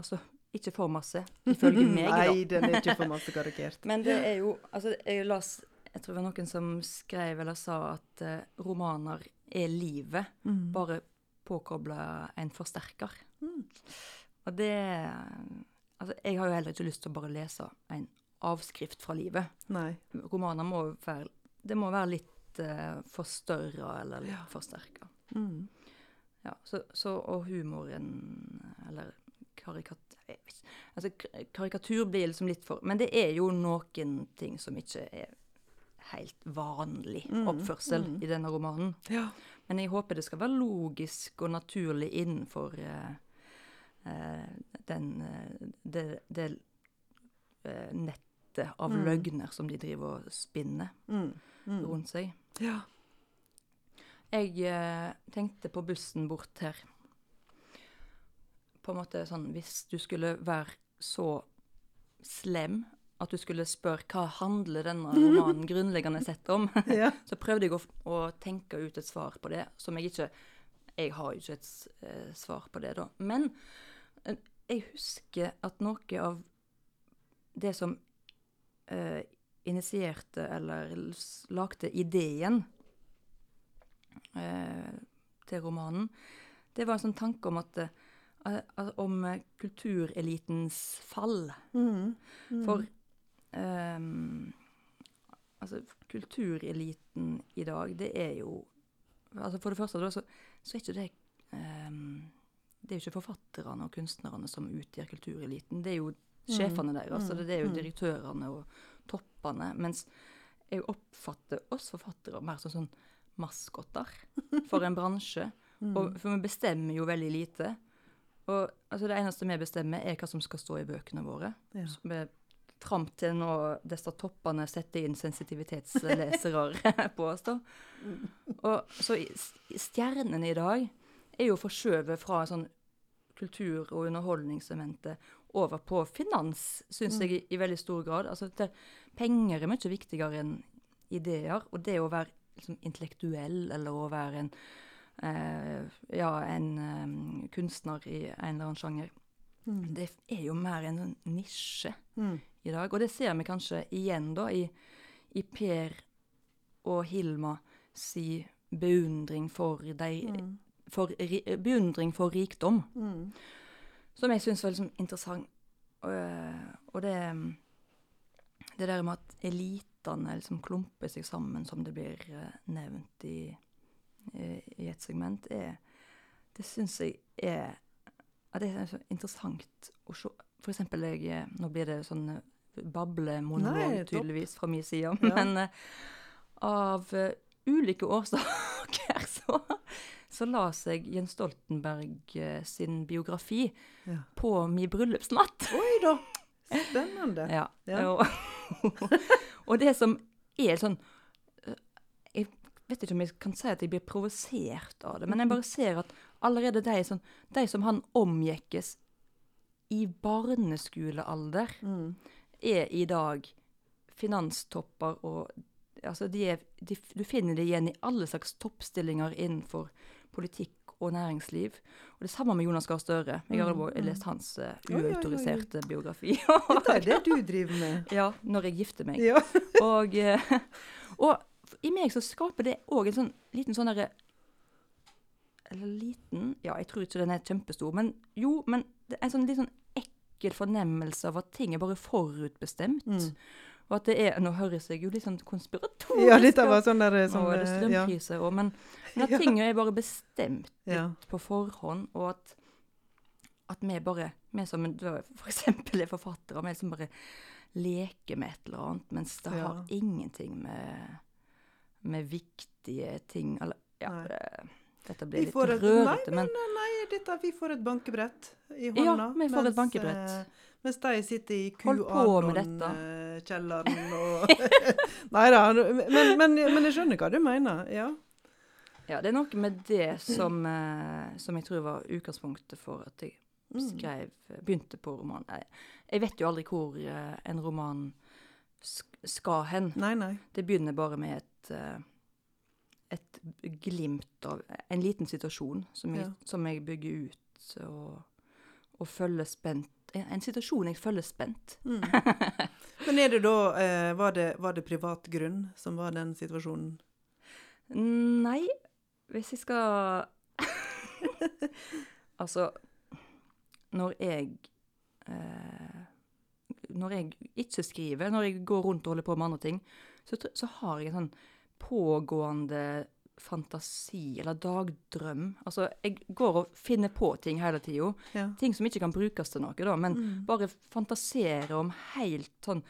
Altså, ikke for masse, ifølge *laughs* meg, da. Nei, den er ikke for masse karikert. *laughs* Men det er jo Altså, jeg las Jeg tror det var noen som skrev eller sa at uh, romaner er livet, Mm. bare påkobla en forsterker. Mm. Og det Altså, jeg har jo heller ikke lyst til å bare lese en avskrift fra livet. Nei. Romaner må være Det må være litt uh, forstørra eller litt forsterka. Mm. Ja, så, så, og humoren Eller karikatur. Altså, karikatur blir liksom litt for Men det er jo noen ting som ikke er helt vanlig Mm, oppførsel mm. i denne romanen. Ja. Men jeg håper det skal være logisk og naturlig innenfor eh, eh, den eh, det, det eh, nettet av Mm. løgner som de driver og spinner Mm. Mm. rundt seg. Ja. Jeg eh, tenkte på bussen bort her. På en måte sånn Hvis du skulle være så slem at du skulle spørre hva handler denne *laughs* romanen grunnleggende sett om, *laughs* ja. så prøvde jeg å, å tenke ut et svar på det, som jeg ikke Jeg har jo ikke et eh, svar på det, da. Men eh, jeg husker at noe av det som eh, initierte eller lagde ideen eh, til romanen, det var en sånn tanke om at eh, Om kulturelitens fall. Mm. Mm. For ehm, Altså, kultureliten i dag, det er jo altså For det første da, så, så er ikke det ehm, Det er jo ikke forfatterne og kunstnerne som utgjør kultureliten. Det er jo sjefene deres. Altså, det er jo Mm. direktørene og toppene. Mens jeg oppfatter oss forfattere mer som sånn maskotter *laughs* for en bransje. Mm. Og, for vi bestemmer jo veldig lite. Og altså, det eneste vi bestemmer, er hva som skal stå i bøkene våre. Ja. Så vi- Fram til nå disse toppene setter inn sensitivitetslesere *laughs* på oss, da. Og så stjernene i dag er jo forskjøvet fra sånn kultur- og underholdningsementet over på finans, syns jeg, i, i veldig stor grad. Altså, det, penger er mye viktigere enn ideer. Og det å være liksom, intellektuell, eller å være en eh, ja, en eh, kunstner i en eller annen sjanger, Mm. det er jo mer en sånn nisje Mm. i dag. Og det ser vi kanskje igjen da i, i Per og Hilma si beundring for, de, Mm. For beundring for rikdom, Mm. som jeg syns var liksom interessant. Og, eh, det, det der med at elitene liksom klumper seg sammen, som det blir eh, nevnt i, i, i et segment, er, det syns jeg er det er så interessant å se. For eksempel, jeg, eh, nå blir det sånn eh, bablemonolog tydeligvis fra min side, Ja. men eh, av uh, ulike årsaker *laughs* så, så la jeg Jens Stoltenberg eh, sin biografi Ja. på min bryllupsnatt. Oi da! Spennende. Ja. Ja. Og, *laughs* og det som er sånn eh, Jeg vet ikke om jeg kan si at jeg blir provosert av det, men jeg bare ser at allerede de, sånn, de som han omgjekkes i barneskolealder, Mm. er i dag finanstopper og Altså, de er, de, du finner det igjen i alle slags toppstillinger innenfor politikk og næringsliv. Og det samme med Jonas Gahr Støre. Jeg har Mm, mm. lest hans uh, Oi, oi, oi, oi. uautoriserte biografi. Dette er det du driver med. *laughs* ja, når jeg gifter meg. Ja. *laughs* Og, eh, *laughs* og i meg så skaper det òg en sånn liten sånn derre Eller liten Ja, jeg tror ikke den er kjempestor, men jo, men det er en sånn litt sånn ekkel fornemmelse av at ting er bare forutbestemt. Mm. Og at det er Nå høres jeg jo litt sånn konspiratorisk ja, litt av sånn der Nå sånn, er det eh, ja. strømpriser men, men at Ja. ting er bare bestemt Ja. på forhånd, og at, at vi bare Vi som for eksempel er forfattere, vi som bare leker med et eller annet, mens det Ja. har ingenting med, med viktige ting Eller ja, det, dette blir litt rørete, men Nei, nei, dette, vi får et bankebrett i hånda. Ja, vi får et bankebrett. eh, Mens de sitter i. QAnon-kjelleren og *laughs* Nei da, men, men, men jeg skjønner hva du mener. Ja. ja, det er noe med det som, eh, som jeg tror var utgangspunktet for at jeg Mm. skrev, begynte på roman. Jeg, jeg vet jo aldri hvor eh, en roman skal hen. Nei, nei. Det begynner bare med et, eh, et glimt av en liten situasjon som jeg, Ja. som jeg bygger ut og, og følger spent. En, situasjon jeg følger spent. Mm. *laughs* Men er det da eh, var, det, var det privat grunn som var den situasjonen? Nei, hvis jeg skal *laughs* Altså, når jeg eh, Når jeg ikke skriver, når jeg går rundt og holder på med andre ting, så, så har jeg en sånn pågående fantasi, eller dagdrøm. Altså, jeg går og finner på ting hele tida. Ja. Ting som ikke kan brukes til noe, da, men Mm. bare fantasere om helt sånn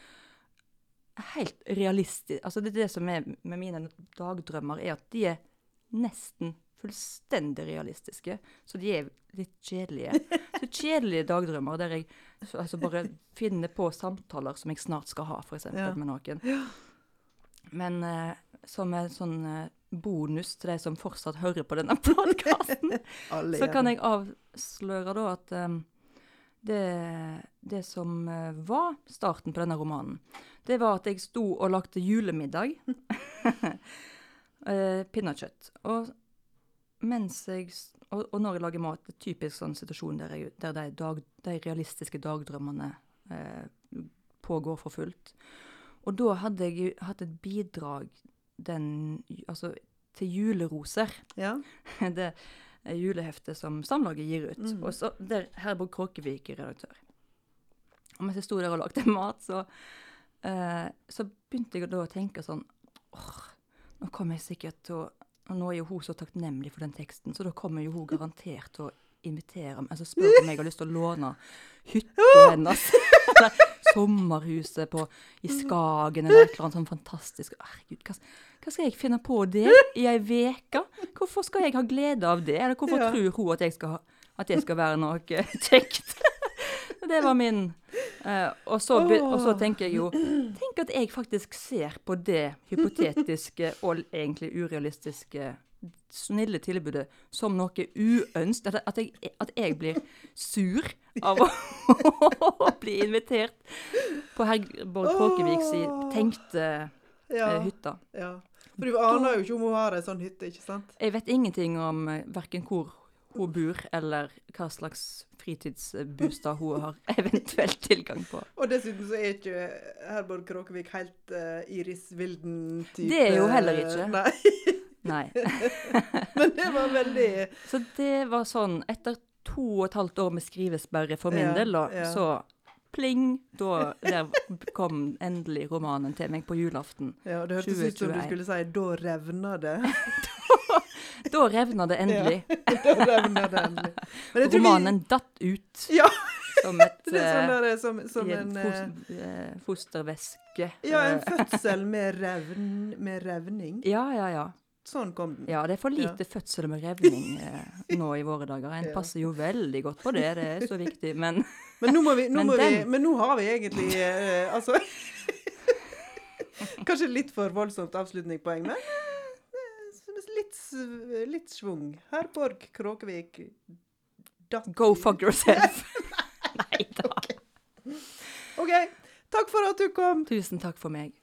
Helt realistisk Altså, det er det som er med mine dagdrømmer, er at de er nesten fullstendig realistiske. Så de er litt kjedelige. *laughs* Så kjedelige dagdrømmer der jeg så- altså bare finner på samtaler som jeg snart skal ha, f.eks. Ja. med noen. Men eh, som en sånn eh, bonus til de som fortsatt hører på denne *laughs* podkasten, *laughs* så kan jeg avsløre da at um, det, det som eh, var starten på denne romanen, det var at jeg sto og lagde julemiddag. *laughs* eh, pinnekjøtt. Og mens jeg og, og når jeg lager mat, det er typisk sånn situasjon der, jeg, der de, dag, de realistiske dagdrømmene eh, pågår for fullt. Og da hadde jeg hatt et bidrag den, altså, til juleroser. Ja. *laughs* det, juleheftet julehefte som Samlaget gir ut. Mm. Og så der Herborg Kråkevik er redaktør. Og mens jeg sto der og lagde *laughs* mat, så, eh, så begynte jeg da å tenke sånn åh, nå kommer jeg sikkert til å og Nå er jo hun så takknemlig for den teksten, så da kommer jo hun garantert til å invitere meg, altså spørre om jeg har lyst til å låne *laughs* hytta hennes. Eller sommerhuset på, i Skagen, eller et eller annet sånn fantastisk. Herregud, hva, hva skal jeg finne på det i ei uke? Hvorfor skal jeg ha glede av det? Eller hvorfor Ja. tror hun at jeg skal, at jeg skal være noe kjekt? det var min Uh, og, så, og så tenker jeg jo Tenk at jeg faktisk ser på det hypotetiske og egentlig urealistiske snille tilbudet som noe uønsket. At, jeg, at jeg blir sur av å, *laughs* bli invitert på Herborg Kråkeviks tenkte Ja, eh, hytte. ja. For du aner jo ikke om hun har ei sånn hytte, ikke sant? Jeg vet ingenting om uh, verken hvor hun bor, eller hva slags fritidsbostad hun har *laughs* eventuelt tilgang på. Og dessuten så er ikke Herborg Kråkevik helt uh, Iris Vilden-type. Det er jo heller ikke. *laughs* Nei, Nei. *laughs* men det var veldig Så det var sånn Etter to og et halvt år med skrivesperre for min Ja, del, da, ja. så pling, da der kom endelig romanen til meg på julaften. Ja, det hørtes ut som du skulle si 'da revna det'. *laughs* Da revna det endelig. *laughs* da revna det endelig. Tror vi- Romanen datt ut Ja, som et det er sånn der, som, som en en eh, eh, fostervæske. Ja, en Eh, fødsel med, revn, med revning. ja, ja, ja. Sånn kom den. Ja, det er for lite fødsel med revning eh, nå i våre dager. En *laughs* Ja. passer jo veldig godt på det, det er så viktig. Men *laughs* Men nå, må vi, nå Men må vi, men nå har vi egentlig eh, Altså *laughs* Kanskje litt for voldsomt avslutningspoeng, men eh, litt, litt svung. Herborg Kråkevik datt go fuck yourself. Nei da. OK. Takk for at du kom. Tusen takk for meg.